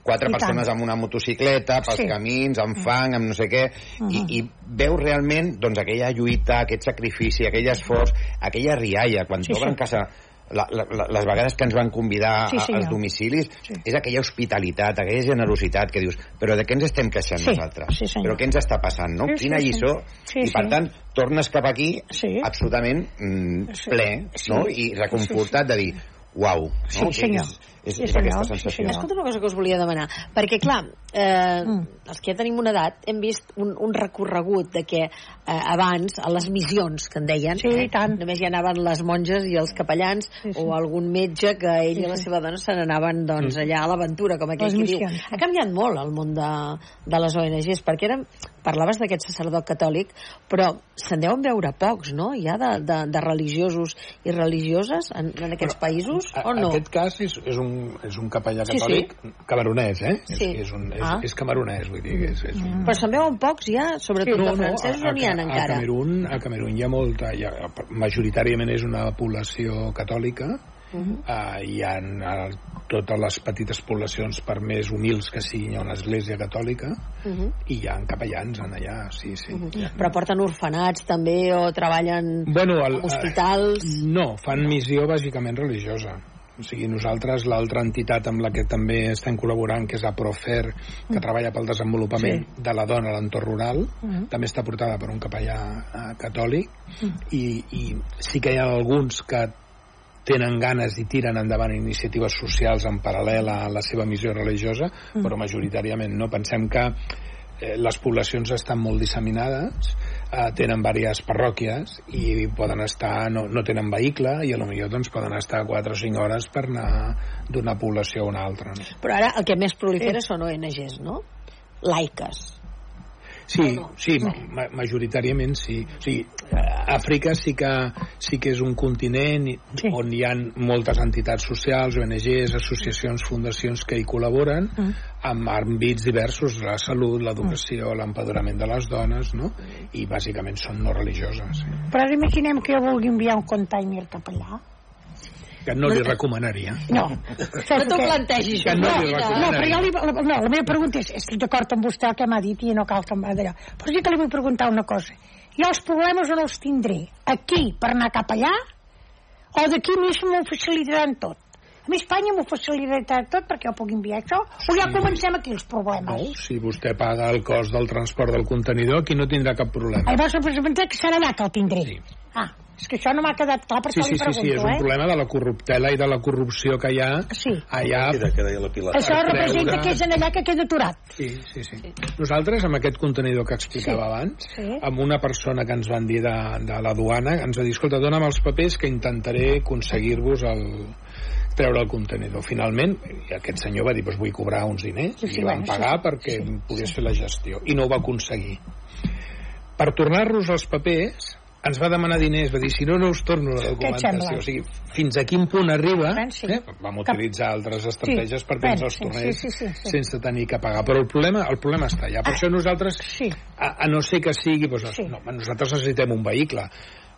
[SPEAKER 11] quatre persones amb una motocicleta, pels
[SPEAKER 6] Sí.
[SPEAKER 11] Camins, amb fang, amb no sé què, i,
[SPEAKER 6] Mhm.
[SPEAKER 11] i veus realment doncs, aquella lluita, aquest sacrifici, aquell esforç, aquella rialla, quan
[SPEAKER 6] Sí,
[SPEAKER 11] t'obren
[SPEAKER 6] sí.
[SPEAKER 11] casa la, la, les vegades que ens van convidar
[SPEAKER 6] Sí, senyor.
[SPEAKER 11] als domicilis és aquella hospitalitat, aquella generositat que dius, però de què ens estem queixant
[SPEAKER 6] Sí,
[SPEAKER 11] nosaltres?
[SPEAKER 6] sí, senyor.
[SPEAKER 11] però què ens està passant, no?
[SPEAKER 6] Sí, sí,
[SPEAKER 11] Quina
[SPEAKER 6] sí.
[SPEAKER 11] lliçó?
[SPEAKER 6] Sí,
[SPEAKER 11] I per
[SPEAKER 6] sí.
[SPEAKER 11] tant, tornes cap aquí
[SPEAKER 6] Sí.
[SPEAKER 11] absolutament mm,
[SPEAKER 6] Sí.
[SPEAKER 11] ple,
[SPEAKER 6] Sí.
[SPEAKER 11] no? I reconfortat de dir, uau,
[SPEAKER 7] Sí,
[SPEAKER 11] no?
[SPEAKER 7] senyor.
[SPEAKER 11] És, és,
[SPEAKER 7] Sí,
[SPEAKER 11] és
[SPEAKER 7] senyor.
[SPEAKER 11] aquesta sensació.
[SPEAKER 7] Escolta una cosa que us volia demanar, perquè clar, eh, els que ja tenim una edat hem vist un, un recorregut de que eh, abans, a les missions que en deien,
[SPEAKER 6] Sí,
[SPEAKER 7] eh, només hi anaven les monges i els capellans
[SPEAKER 6] Sí, sí.
[SPEAKER 7] o algun metge que ell
[SPEAKER 6] Sí,
[SPEAKER 7] i la
[SPEAKER 6] sí.
[SPEAKER 7] seva dona se n'anaven doncs,
[SPEAKER 11] Mm.
[SPEAKER 7] allà a l'aventura, com aquell
[SPEAKER 6] Les
[SPEAKER 7] que diu. Ha canviat molt el món de, de les ONGs, perquè era, parlaves d'aquest sacerdot catòlic, però se'n deuen veure pocs, no?, ja de, de, de religiosos i religioses en, en aquests països,
[SPEAKER 12] A-
[SPEAKER 7] o no?
[SPEAKER 12] Aquest cas és, és, un, és un capellà
[SPEAKER 7] Sí, sí.
[SPEAKER 12] catòlic camaronès, eh?
[SPEAKER 7] Sí.
[SPEAKER 12] És, és, un, és,
[SPEAKER 7] Ah.
[SPEAKER 12] és camaronès, vull dir, és, és un...
[SPEAKER 7] Però se'n veuen pocs ja, sobretot de francesos, o n'hi ha encara?
[SPEAKER 12] A Camerún, a Camerún hi ha molta, hi ha, majoritàriament és una població catòlica,
[SPEAKER 7] Mhm.
[SPEAKER 12] uh, hi ha a totes les petites poblacions, per més humils que siguin, hi ha una església catòlica,
[SPEAKER 7] Mhm.
[SPEAKER 12] i hi ha capellans en allà, sí, sí.
[SPEAKER 7] Però porten orfenats també o treballen
[SPEAKER 12] Bueno, el,
[SPEAKER 7] en hospitals...
[SPEAKER 12] eh, no, fan missió bàsicament religiosa. O sigui, nosaltres, l'altra entitat amb la que també estem col·laborant, que és la Profer, que
[SPEAKER 6] Mm.
[SPEAKER 12] treballa pel desenvolupament
[SPEAKER 6] Sí.
[SPEAKER 12] de la dona a l'entorn rural,
[SPEAKER 6] Mm.
[SPEAKER 12] també està portada per un capellà eh, catòlic,
[SPEAKER 6] Mm.
[SPEAKER 12] i, i sí que hi ha alguns que tenen ganes i tiren endavant iniciatives socials en paral·lel a la seva missió religiosa,
[SPEAKER 6] Mm.
[SPEAKER 12] però majoritàriament no. Pensem que eh, les poblacions estan molt disseminades, eh, tenen diverses parròquies i poden estar, no, no tenen vehicle i a lo millor doncs, poden estar 4 o 5 hores per anar d'una població a una altra. No?
[SPEAKER 7] Però ara el que més prolifera són ONGs, no? Laiques.
[SPEAKER 12] Sí, sí, ma majoritàriament sí. O sigui, Àfrica sí que, sí que és un continent i- on hi ha moltes entitats socials, ONGs, associacions, fundacions que hi col·laboren
[SPEAKER 6] Mm.
[SPEAKER 12] amb àmbits diversos, la salut, l'educació, l'empadronament de les dones, no? I bàsicament són no religioses. Sí.
[SPEAKER 6] Però ara imaginem que jo vulgui enviar un container cap allà.
[SPEAKER 12] Que no li recomanaria.
[SPEAKER 6] No.
[SPEAKER 7] No t'ho plantegis,
[SPEAKER 12] Que no
[SPEAKER 6] no,
[SPEAKER 12] li
[SPEAKER 6] no, però jo li, no, la meva pregunta és, estic d'acord amb vostè el que m'ha dit i no cal que em va d'allò. Però sí que li vull preguntar una cosa. Jo els problemes on els tindré? Aquí, per anar cap allà? o d'aquí més m'ho facilitaran tot. A mi Espanya m'ho facilitarà tot perquè jo puc enviar això, o ja comencem aquí els problemes.
[SPEAKER 12] No, si vostè paga el cost del transport del contenidor, aquí no tindrà cap problema.
[SPEAKER 6] Llavors em pensar que serà allà que el tindré. Sí. Ah, és que això no m'ha quedat clar, per
[SPEAKER 12] Sí,
[SPEAKER 6] això
[SPEAKER 12] sí,
[SPEAKER 6] li
[SPEAKER 12] sí,
[SPEAKER 6] pregunto,
[SPEAKER 12] sí, és un
[SPEAKER 6] eh?
[SPEAKER 12] problema de la corruptela i de la corrupció que hi ha
[SPEAKER 6] sí.
[SPEAKER 12] allà.
[SPEAKER 10] Que deia la Pilar.
[SPEAKER 6] Això representa que és en allà que queda aturat.
[SPEAKER 12] Sí, sí, sí. Nosaltres, amb aquest contenidor que explicava
[SPEAKER 6] Sí.
[SPEAKER 12] abans,
[SPEAKER 6] Sí.
[SPEAKER 12] amb una persona que ens van dir de, de la duana, ens va dir, escolta, dona'm els papers que intentaré aconseguir-vos el treure el contenidor. Finalment, i aquest senyor va dir, doncs vull cobrar uns diners,
[SPEAKER 6] Sí, sí,
[SPEAKER 12] i van
[SPEAKER 6] bueno,
[SPEAKER 12] pagar
[SPEAKER 6] sí,
[SPEAKER 12] perquè pogués fer la gestió, i no ho va aconseguir. Per tornar-nos els papers, ens va demanar diners, va dir, si no, no us torno la documentació. O sigui, fins a quin punt arriba, eh? vam utilitzar altres estratègies
[SPEAKER 6] Sí,
[SPEAKER 12] perquè ens els tornés
[SPEAKER 6] sí, sí, sí, sí.
[SPEAKER 12] sense tenir que pagar. Però el problema, el problema està allà. Per això nosaltres,
[SPEAKER 6] sí.
[SPEAKER 12] a, a no ser que sigui... Doncs, sí. no, nosaltres necessitem un vehicle.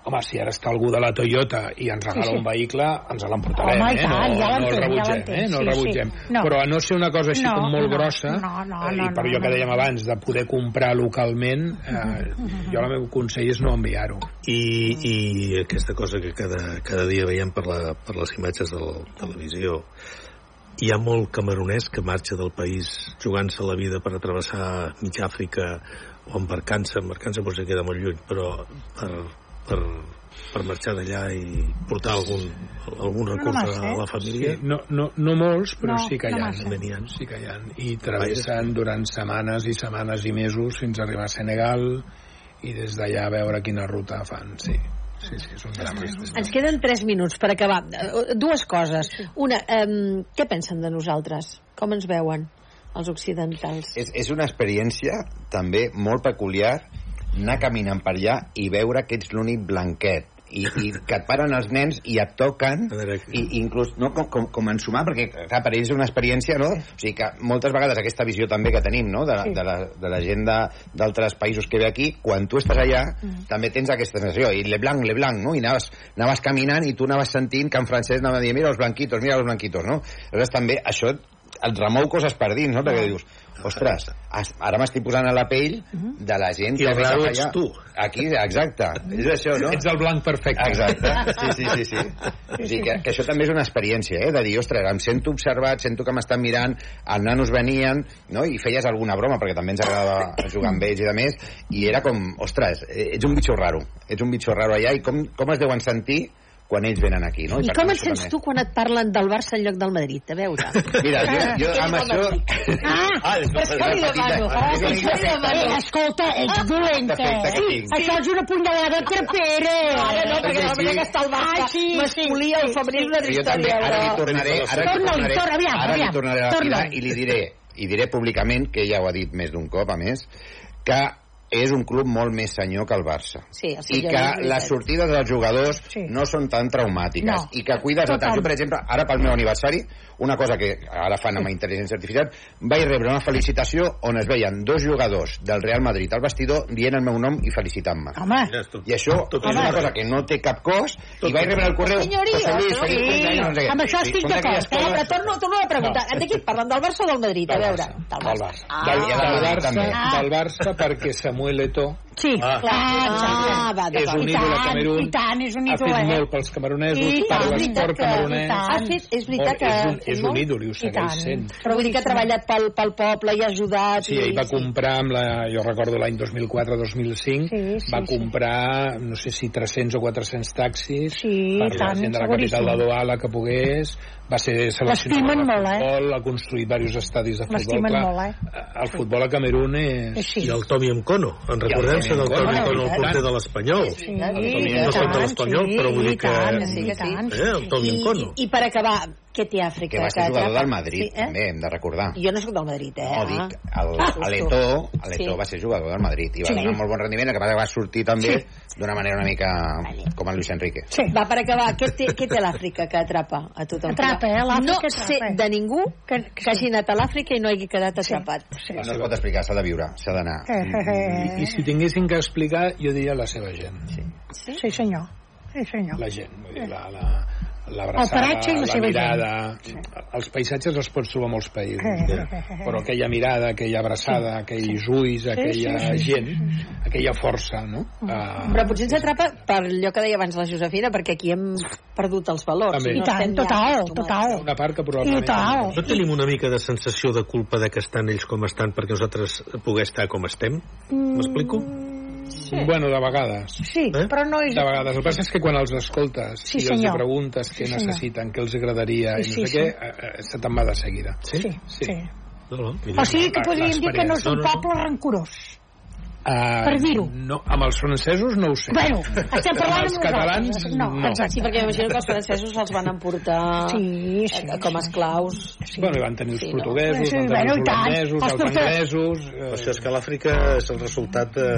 [SPEAKER 12] Home, si ara està algú de la Toyota i ens regala
[SPEAKER 6] Sí, sí.
[SPEAKER 12] un vehicle, ens l'emportarem,
[SPEAKER 6] Home, i
[SPEAKER 12] eh? no,
[SPEAKER 6] ja
[SPEAKER 12] no el
[SPEAKER 6] ja
[SPEAKER 12] rebutgem,
[SPEAKER 6] l'entenc,
[SPEAKER 12] eh? No el
[SPEAKER 6] sí, sí.
[SPEAKER 12] rebutgem.
[SPEAKER 6] No.
[SPEAKER 12] Però a no ser una cosa així
[SPEAKER 6] No,
[SPEAKER 12] com molt
[SPEAKER 6] no,
[SPEAKER 12] grossa,
[SPEAKER 6] no, no,
[SPEAKER 12] eh,
[SPEAKER 6] no,
[SPEAKER 12] i per
[SPEAKER 6] no,
[SPEAKER 12] allò que
[SPEAKER 6] no.
[SPEAKER 12] dèiem abans, de poder comprar localment, eh, jo el meu consell és no enviar-ho.
[SPEAKER 10] I, i aquesta cosa que cada, cada dia veiem per, la, per les imatges de la televisió hi ha molt camerunès que marxa del país jugant-se la vida per atravessar mig Àfrica o embarcant-se, embarcant-se potser queda molt lluny però per, per, per marxar d'allà i portar algun, algun recurs
[SPEAKER 6] massa,
[SPEAKER 10] a
[SPEAKER 6] eh?
[SPEAKER 10] la família
[SPEAKER 12] Sí, no, no, no molts, però
[SPEAKER 6] No,
[SPEAKER 12] sí que hi
[SPEAKER 6] no
[SPEAKER 12] ha.
[SPEAKER 10] ha.
[SPEAKER 12] Sí que hi ha. I travessen durant setmanes i setmanes i mesos fins a arribar a Senegal i des d'allà a veure quina ruta fan. Sí, sí, sí és un drama.
[SPEAKER 7] Ens queden 3 minuts per acabar. Eh, Dues coses. Una, um, què pensen de nosaltres? Com ens veuen els occidentals?
[SPEAKER 11] És, és una experiència també molt peculiar anar caminant per allà i veure que ets l'únic blanquet i, i que et paren els nens i et toquen i, i inclús no, com, com, com ensumar perquè clar, per ells és una experiència no? o sigui que moltes vegades aquesta visió també que tenim no? de, la,
[SPEAKER 6] Sí.
[SPEAKER 11] de, la, de la gent de- d'altres països que ve aquí quan tu estàs allà
[SPEAKER 6] Mm.
[SPEAKER 11] també tens aquesta sensació i le blanc, le blanc no? i anaves, anaves caminant i tu anaves sentint que en francès anava a dir mira els blanquitos, mira els blanquitos no? aleshores també això et remou coses per dins, no? Perquè dius, ostres, ara m'estic posant a la pell de la gent
[SPEAKER 10] I el
[SPEAKER 11] ve
[SPEAKER 10] raro
[SPEAKER 11] cap
[SPEAKER 10] ets
[SPEAKER 11] allà.
[SPEAKER 10] tu.
[SPEAKER 11] Aquí, exacte. És això, no?
[SPEAKER 12] Ets el blanc perfecte.
[SPEAKER 11] Exacte. Sí, sí, sí. sí. O sigui que, que això també és una experiència, eh? De dir, ostres, em sento observat, sento que m'estan mirant, els nanos venien, no? I feies alguna broma, perquè també ens agradava jugar amb ells i de més, i era com, ostres, eh, ets un bitxo raro. Ets un bitxo raro allà, i com, com es deuen sentir quan ells venen aquí, no?
[SPEAKER 7] I
[SPEAKER 11] per
[SPEAKER 7] com
[SPEAKER 11] tant,
[SPEAKER 7] et sents
[SPEAKER 11] també.
[SPEAKER 7] tu quan et parlen del Barça en lloc del Madrid? A veure.
[SPEAKER 11] Mira, jo, jo amb això...
[SPEAKER 6] Ah,
[SPEAKER 11] Ah, és
[SPEAKER 6] per això li demano.
[SPEAKER 11] Ah, és
[SPEAKER 6] Per això li demano. Escolta, ets dolenta,
[SPEAKER 11] Defecte que
[SPEAKER 6] eh? Això és una punyalada trapera.
[SPEAKER 7] Ara no, perquè de la manera que està el Barça
[SPEAKER 6] Ah, sí,
[SPEAKER 7] masculí, el femení, una
[SPEAKER 11] també,
[SPEAKER 7] història.
[SPEAKER 11] ara li tornaré,
[SPEAKER 6] Torna-li, torna, aviam,
[SPEAKER 11] ara li
[SPEAKER 6] aviam,
[SPEAKER 11] tornaré a la i li diré, i diré públicament, que ja ho ha dit més d'un cop, a més, que és un club molt més senyor que el Barça.
[SPEAKER 7] Sí, el
[SPEAKER 11] I que les sortides dels jugadors
[SPEAKER 6] Sí.
[SPEAKER 11] no són tan traumàtiques
[SPEAKER 6] No.
[SPEAKER 11] i que cuides.
[SPEAKER 6] Total.
[SPEAKER 11] Jo, per exemple, ara pel meu aniversari, una cosa que ara fan amb intel·ligència artificial, vaig rebre una felicitació on es veien dos jugadors del Real Madrid al vestidor dient el meu nom i felicitant-me. I això
[SPEAKER 10] Tot
[SPEAKER 11] és una cosa que no té cap cost i vaig rebre el correu
[SPEAKER 7] Senyoria,
[SPEAKER 11] José Luis,
[SPEAKER 7] no?
[SPEAKER 11] feliç
[SPEAKER 7] Sí.
[SPEAKER 11] cumpleaños, no sé.
[SPEAKER 6] Amb això
[SPEAKER 11] Sí,
[SPEAKER 6] estic d'acord,
[SPEAKER 7] Eh, però torno, torno a preguntar. De qui et parlen, del Barça o del Madrid? A
[SPEAKER 12] Del
[SPEAKER 7] veure.
[SPEAKER 12] Barça.
[SPEAKER 7] Del
[SPEAKER 12] Del
[SPEAKER 7] Barça. Ah,
[SPEAKER 11] Del-
[SPEAKER 12] Del Barça,
[SPEAKER 11] també.
[SPEAKER 12] del Barça perquè Muy leto.
[SPEAKER 6] Sí.
[SPEAKER 10] Ah.
[SPEAKER 7] Ah, va,
[SPEAKER 12] és
[SPEAKER 7] d'acord.
[SPEAKER 12] un ídol a Camerún,
[SPEAKER 6] i tant, és un
[SPEAKER 12] ha
[SPEAKER 6] ídol,
[SPEAKER 12] fet
[SPEAKER 6] eh?
[SPEAKER 12] molt pels camerunesos,
[SPEAKER 6] I
[SPEAKER 12] per l'esport camerunès.
[SPEAKER 7] Ha fet, és veritat que...
[SPEAKER 12] és
[SPEAKER 7] ha
[SPEAKER 12] un, és un ídol i ho segueix sent.
[SPEAKER 7] Però vull dir que ha treballat pel, pel poble i ha ajudat.
[SPEAKER 12] Sí,
[SPEAKER 7] i,
[SPEAKER 12] ell va comprar, amb la, jo recordo l'any 2004-2005,
[SPEAKER 6] Sí, sí,
[SPEAKER 12] va
[SPEAKER 6] sí.
[SPEAKER 12] comprar, no sé si 300 o 400 taxis
[SPEAKER 6] Sí,
[SPEAKER 12] per la
[SPEAKER 6] tant,
[SPEAKER 12] gent de la capital de Douala que pogués, va ser seleccionador
[SPEAKER 6] L'estimen
[SPEAKER 12] de
[SPEAKER 6] molt, eh?
[SPEAKER 12] futbol, ha construït diversos estadis de futbol.
[SPEAKER 6] L'estimen
[SPEAKER 12] Clar,
[SPEAKER 6] molt, eh?
[SPEAKER 12] El futbol a Camerún és...
[SPEAKER 6] És sí.
[SPEAKER 10] I el Tomi Mcono. En recordem-se del
[SPEAKER 12] Tomi
[SPEAKER 10] Tomi
[SPEAKER 12] Mcono,
[SPEAKER 10] Mcono, el
[SPEAKER 12] i
[SPEAKER 10] porter de l'Espanyol.
[SPEAKER 6] Sí,
[SPEAKER 10] no són de
[SPEAKER 6] tant,
[SPEAKER 10] l'Espanyol,
[SPEAKER 6] sí,
[SPEAKER 10] però vull dir que...
[SPEAKER 6] tant,
[SPEAKER 7] Sí, que sí.
[SPEAKER 6] tant.
[SPEAKER 10] Eh, el Tomi
[SPEAKER 7] I,
[SPEAKER 10] Mcono.
[SPEAKER 7] I per acabar, què té Àfrica?
[SPEAKER 11] que va ser jugador
[SPEAKER 7] atrapa?
[SPEAKER 11] del Madrid,
[SPEAKER 7] Sí, eh?
[SPEAKER 11] també, hem de recordar.
[SPEAKER 7] Jo no soc del Madrid, eh?
[SPEAKER 11] No,
[SPEAKER 7] Ah.
[SPEAKER 11] dic, el,
[SPEAKER 7] Ah,
[SPEAKER 11] l'Eto,
[SPEAKER 7] Sí.
[SPEAKER 11] l'Eto va ser jugador del Madrid i va
[SPEAKER 6] Sí.
[SPEAKER 11] donar molt bon rendiment, el que passa que va sortir també
[SPEAKER 6] Sí.
[SPEAKER 11] d'una manera una mica com el Luis Enrique.
[SPEAKER 6] Sí.
[SPEAKER 7] Va, per acabar, què té, què té l'Àfrica que atrapa a tothom?
[SPEAKER 6] Atrapa, eh? L'Àfrica
[SPEAKER 7] No
[SPEAKER 6] atrapa.
[SPEAKER 7] sé de ningú que, que hagi anat a l'Àfrica i no hagi quedat atrapat.
[SPEAKER 6] Sí.
[SPEAKER 11] No es pot explicar, s'ha de viure, s'ha d'anar.
[SPEAKER 6] Eh, eh,
[SPEAKER 12] I, I si tinguessin que explicar, jo diria la seva gent.
[SPEAKER 7] Sí?
[SPEAKER 6] Sí, senyor. Sí, senyor.
[SPEAKER 12] La gent, vull dir, la, la, l'abraçada,
[SPEAKER 6] la
[SPEAKER 12] la,
[SPEAKER 6] seva
[SPEAKER 12] mirada... Els paisatges els pots trobar a molts països,
[SPEAKER 6] Eh.
[SPEAKER 12] però aquella mirada, aquella abraçada, aquells ulls, aquella
[SPEAKER 7] sí, sí.
[SPEAKER 12] gent, aquella força, no? Uh,
[SPEAKER 7] Però potser ens atrapa per allò que deia abans la Josefina, perquè aquí hem perdut els valors.
[SPEAKER 12] També.
[SPEAKER 7] no
[SPEAKER 12] I tant,
[SPEAKER 7] estem ja
[SPEAKER 6] total, total.
[SPEAKER 12] una part que probablement...
[SPEAKER 10] No tenim una mica de sensació de culpa de que estan ells com estan perquè nosaltres poder estar com estem? M'explico?
[SPEAKER 6] Sí.
[SPEAKER 12] Bueno, de vegades.
[SPEAKER 6] Sí,
[SPEAKER 10] Eh?
[SPEAKER 6] però no és...
[SPEAKER 12] De vegades. El que passa és que quan els escoltes
[SPEAKER 6] Sí,
[SPEAKER 12] i els
[SPEAKER 6] senyor.
[SPEAKER 12] preguntes què
[SPEAKER 6] Sí, senyor.
[SPEAKER 12] necessiten, què els agradaria
[SPEAKER 6] Sí,
[SPEAKER 12] i no
[SPEAKER 6] sí,
[SPEAKER 12] sé
[SPEAKER 6] sí.
[SPEAKER 12] què, eh, eh, se te'n va de seguida.
[SPEAKER 6] Sí, sí.
[SPEAKER 10] No, no,
[SPEAKER 6] O sigui que podríem dir que no és un poble rancorós.
[SPEAKER 12] Uh,
[SPEAKER 6] Per dir-ho.
[SPEAKER 12] No, amb els francesos no ho sé.
[SPEAKER 6] Bueno, estem parlant
[SPEAKER 12] amb els catalans, no.
[SPEAKER 6] No, exacte.
[SPEAKER 7] Sí, perquè imagino que els francesos els van emportar
[SPEAKER 6] Sí, sí,
[SPEAKER 7] eh, com a esclaus.
[SPEAKER 6] Sí.
[SPEAKER 12] Bueno, hi van tenir els
[SPEAKER 7] Sí, no?
[SPEAKER 12] portuguesos,
[SPEAKER 6] Sí,
[SPEAKER 12] van tenir
[SPEAKER 6] bueno,
[SPEAKER 12] els holandesos,
[SPEAKER 6] Els
[SPEAKER 12] anglesos...
[SPEAKER 10] Eh... Això és que l'Àfrica és el resultat de...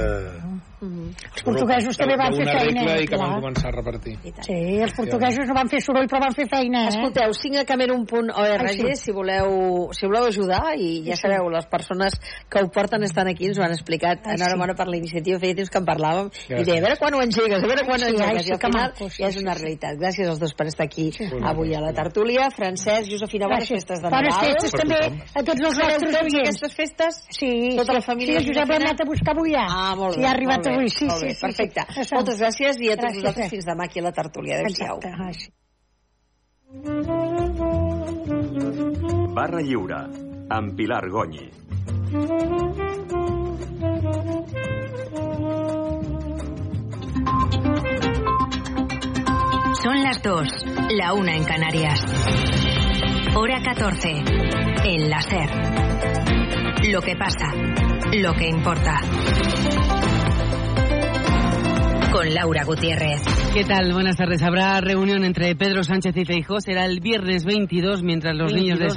[SPEAKER 6] Els portuguesos també van fer feina.
[SPEAKER 12] i que
[SPEAKER 6] clar.
[SPEAKER 12] van començar a repartir.
[SPEAKER 6] Sí, els portuguesos no van fer soroll, però van fer feina, eh?
[SPEAKER 7] Escolteu, 5 a camerun.org
[SPEAKER 6] Ai, sí.
[SPEAKER 7] si voleu, si voleu ajudar i ja
[SPEAKER 6] Sí, sí.
[SPEAKER 7] sabeu, les persones que ho porten estan aquí, ens ho han explicat
[SPEAKER 6] Ai,
[SPEAKER 7] enhorabona per la iniciativa, feia temps que en parlàvem i
[SPEAKER 12] Gràcies.
[SPEAKER 7] deia, a veure quan ho engegues, a veure quan ho
[SPEAKER 6] Sí, ai,
[SPEAKER 7] engegues
[SPEAKER 6] sí,
[SPEAKER 7] i al final
[SPEAKER 6] maco, sí,
[SPEAKER 7] ja és
[SPEAKER 6] sí,
[SPEAKER 7] una
[SPEAKER 6] sí.
[SPEAKER 7] realitat. Gràcies als dos per estar aquí avui a la tertúlia. Francesc, Josefina, bones
[SPEAKER 6] Gràcies.
[SPEAKER 7] festes de
[SPEAKER 6] Bones
[SPEAKER 7] Nadal.
[SPEAKER 6] festes també a tots els nostres oients.
[SPEAKER 7] aquestes festes?
[SPEAKER 6] Sí,
[SPEAKER 7] Tota
[SPEAKER 6] sí.
[SPEAKER 7] la família
[SPEAKER 6] Sí, Josep
[SPEAKER 7] Josefina?
[SPEAKER 6] anat a buscar avui ja.
[SPEAKER 7] Ah, molt
[SPEAKER 6] sí,
[SPEAKER 7] bé.
[SPEAKER 6] ha arribat avui, sí,
[SPEAKER 7] molt
[SPEAKER 6] sí,
[SPEAKER 7] bé,
[SPEAKER 6] sí.
[SPEAKER 7] perfecte.
[SPEAKER 6] sí. Això.
[SPEAKER 7] Moltes gràcies i a tots
[SPEAKER 6] Gràcies,
[SPEAKER 7] vosaltres fins demà aquí a la tertúlia. Adéu-siau.
[SPEAKER 6] Sí.
[SPEAKER 9] Barra Lliure, amb Pilar Gonyi.
[SPEAKER 13] Son las 2, la una en Canarias. Hora 14, en la SER. Lo que pasa, lo que importa. Con Laura Gutiérrez.
[SPEAKER 14] ¿Qué tal? Buenas tardes. Habrá reunión entre Pedro Sánchez y Feijóo. Será el viernes 22 mientras los niños de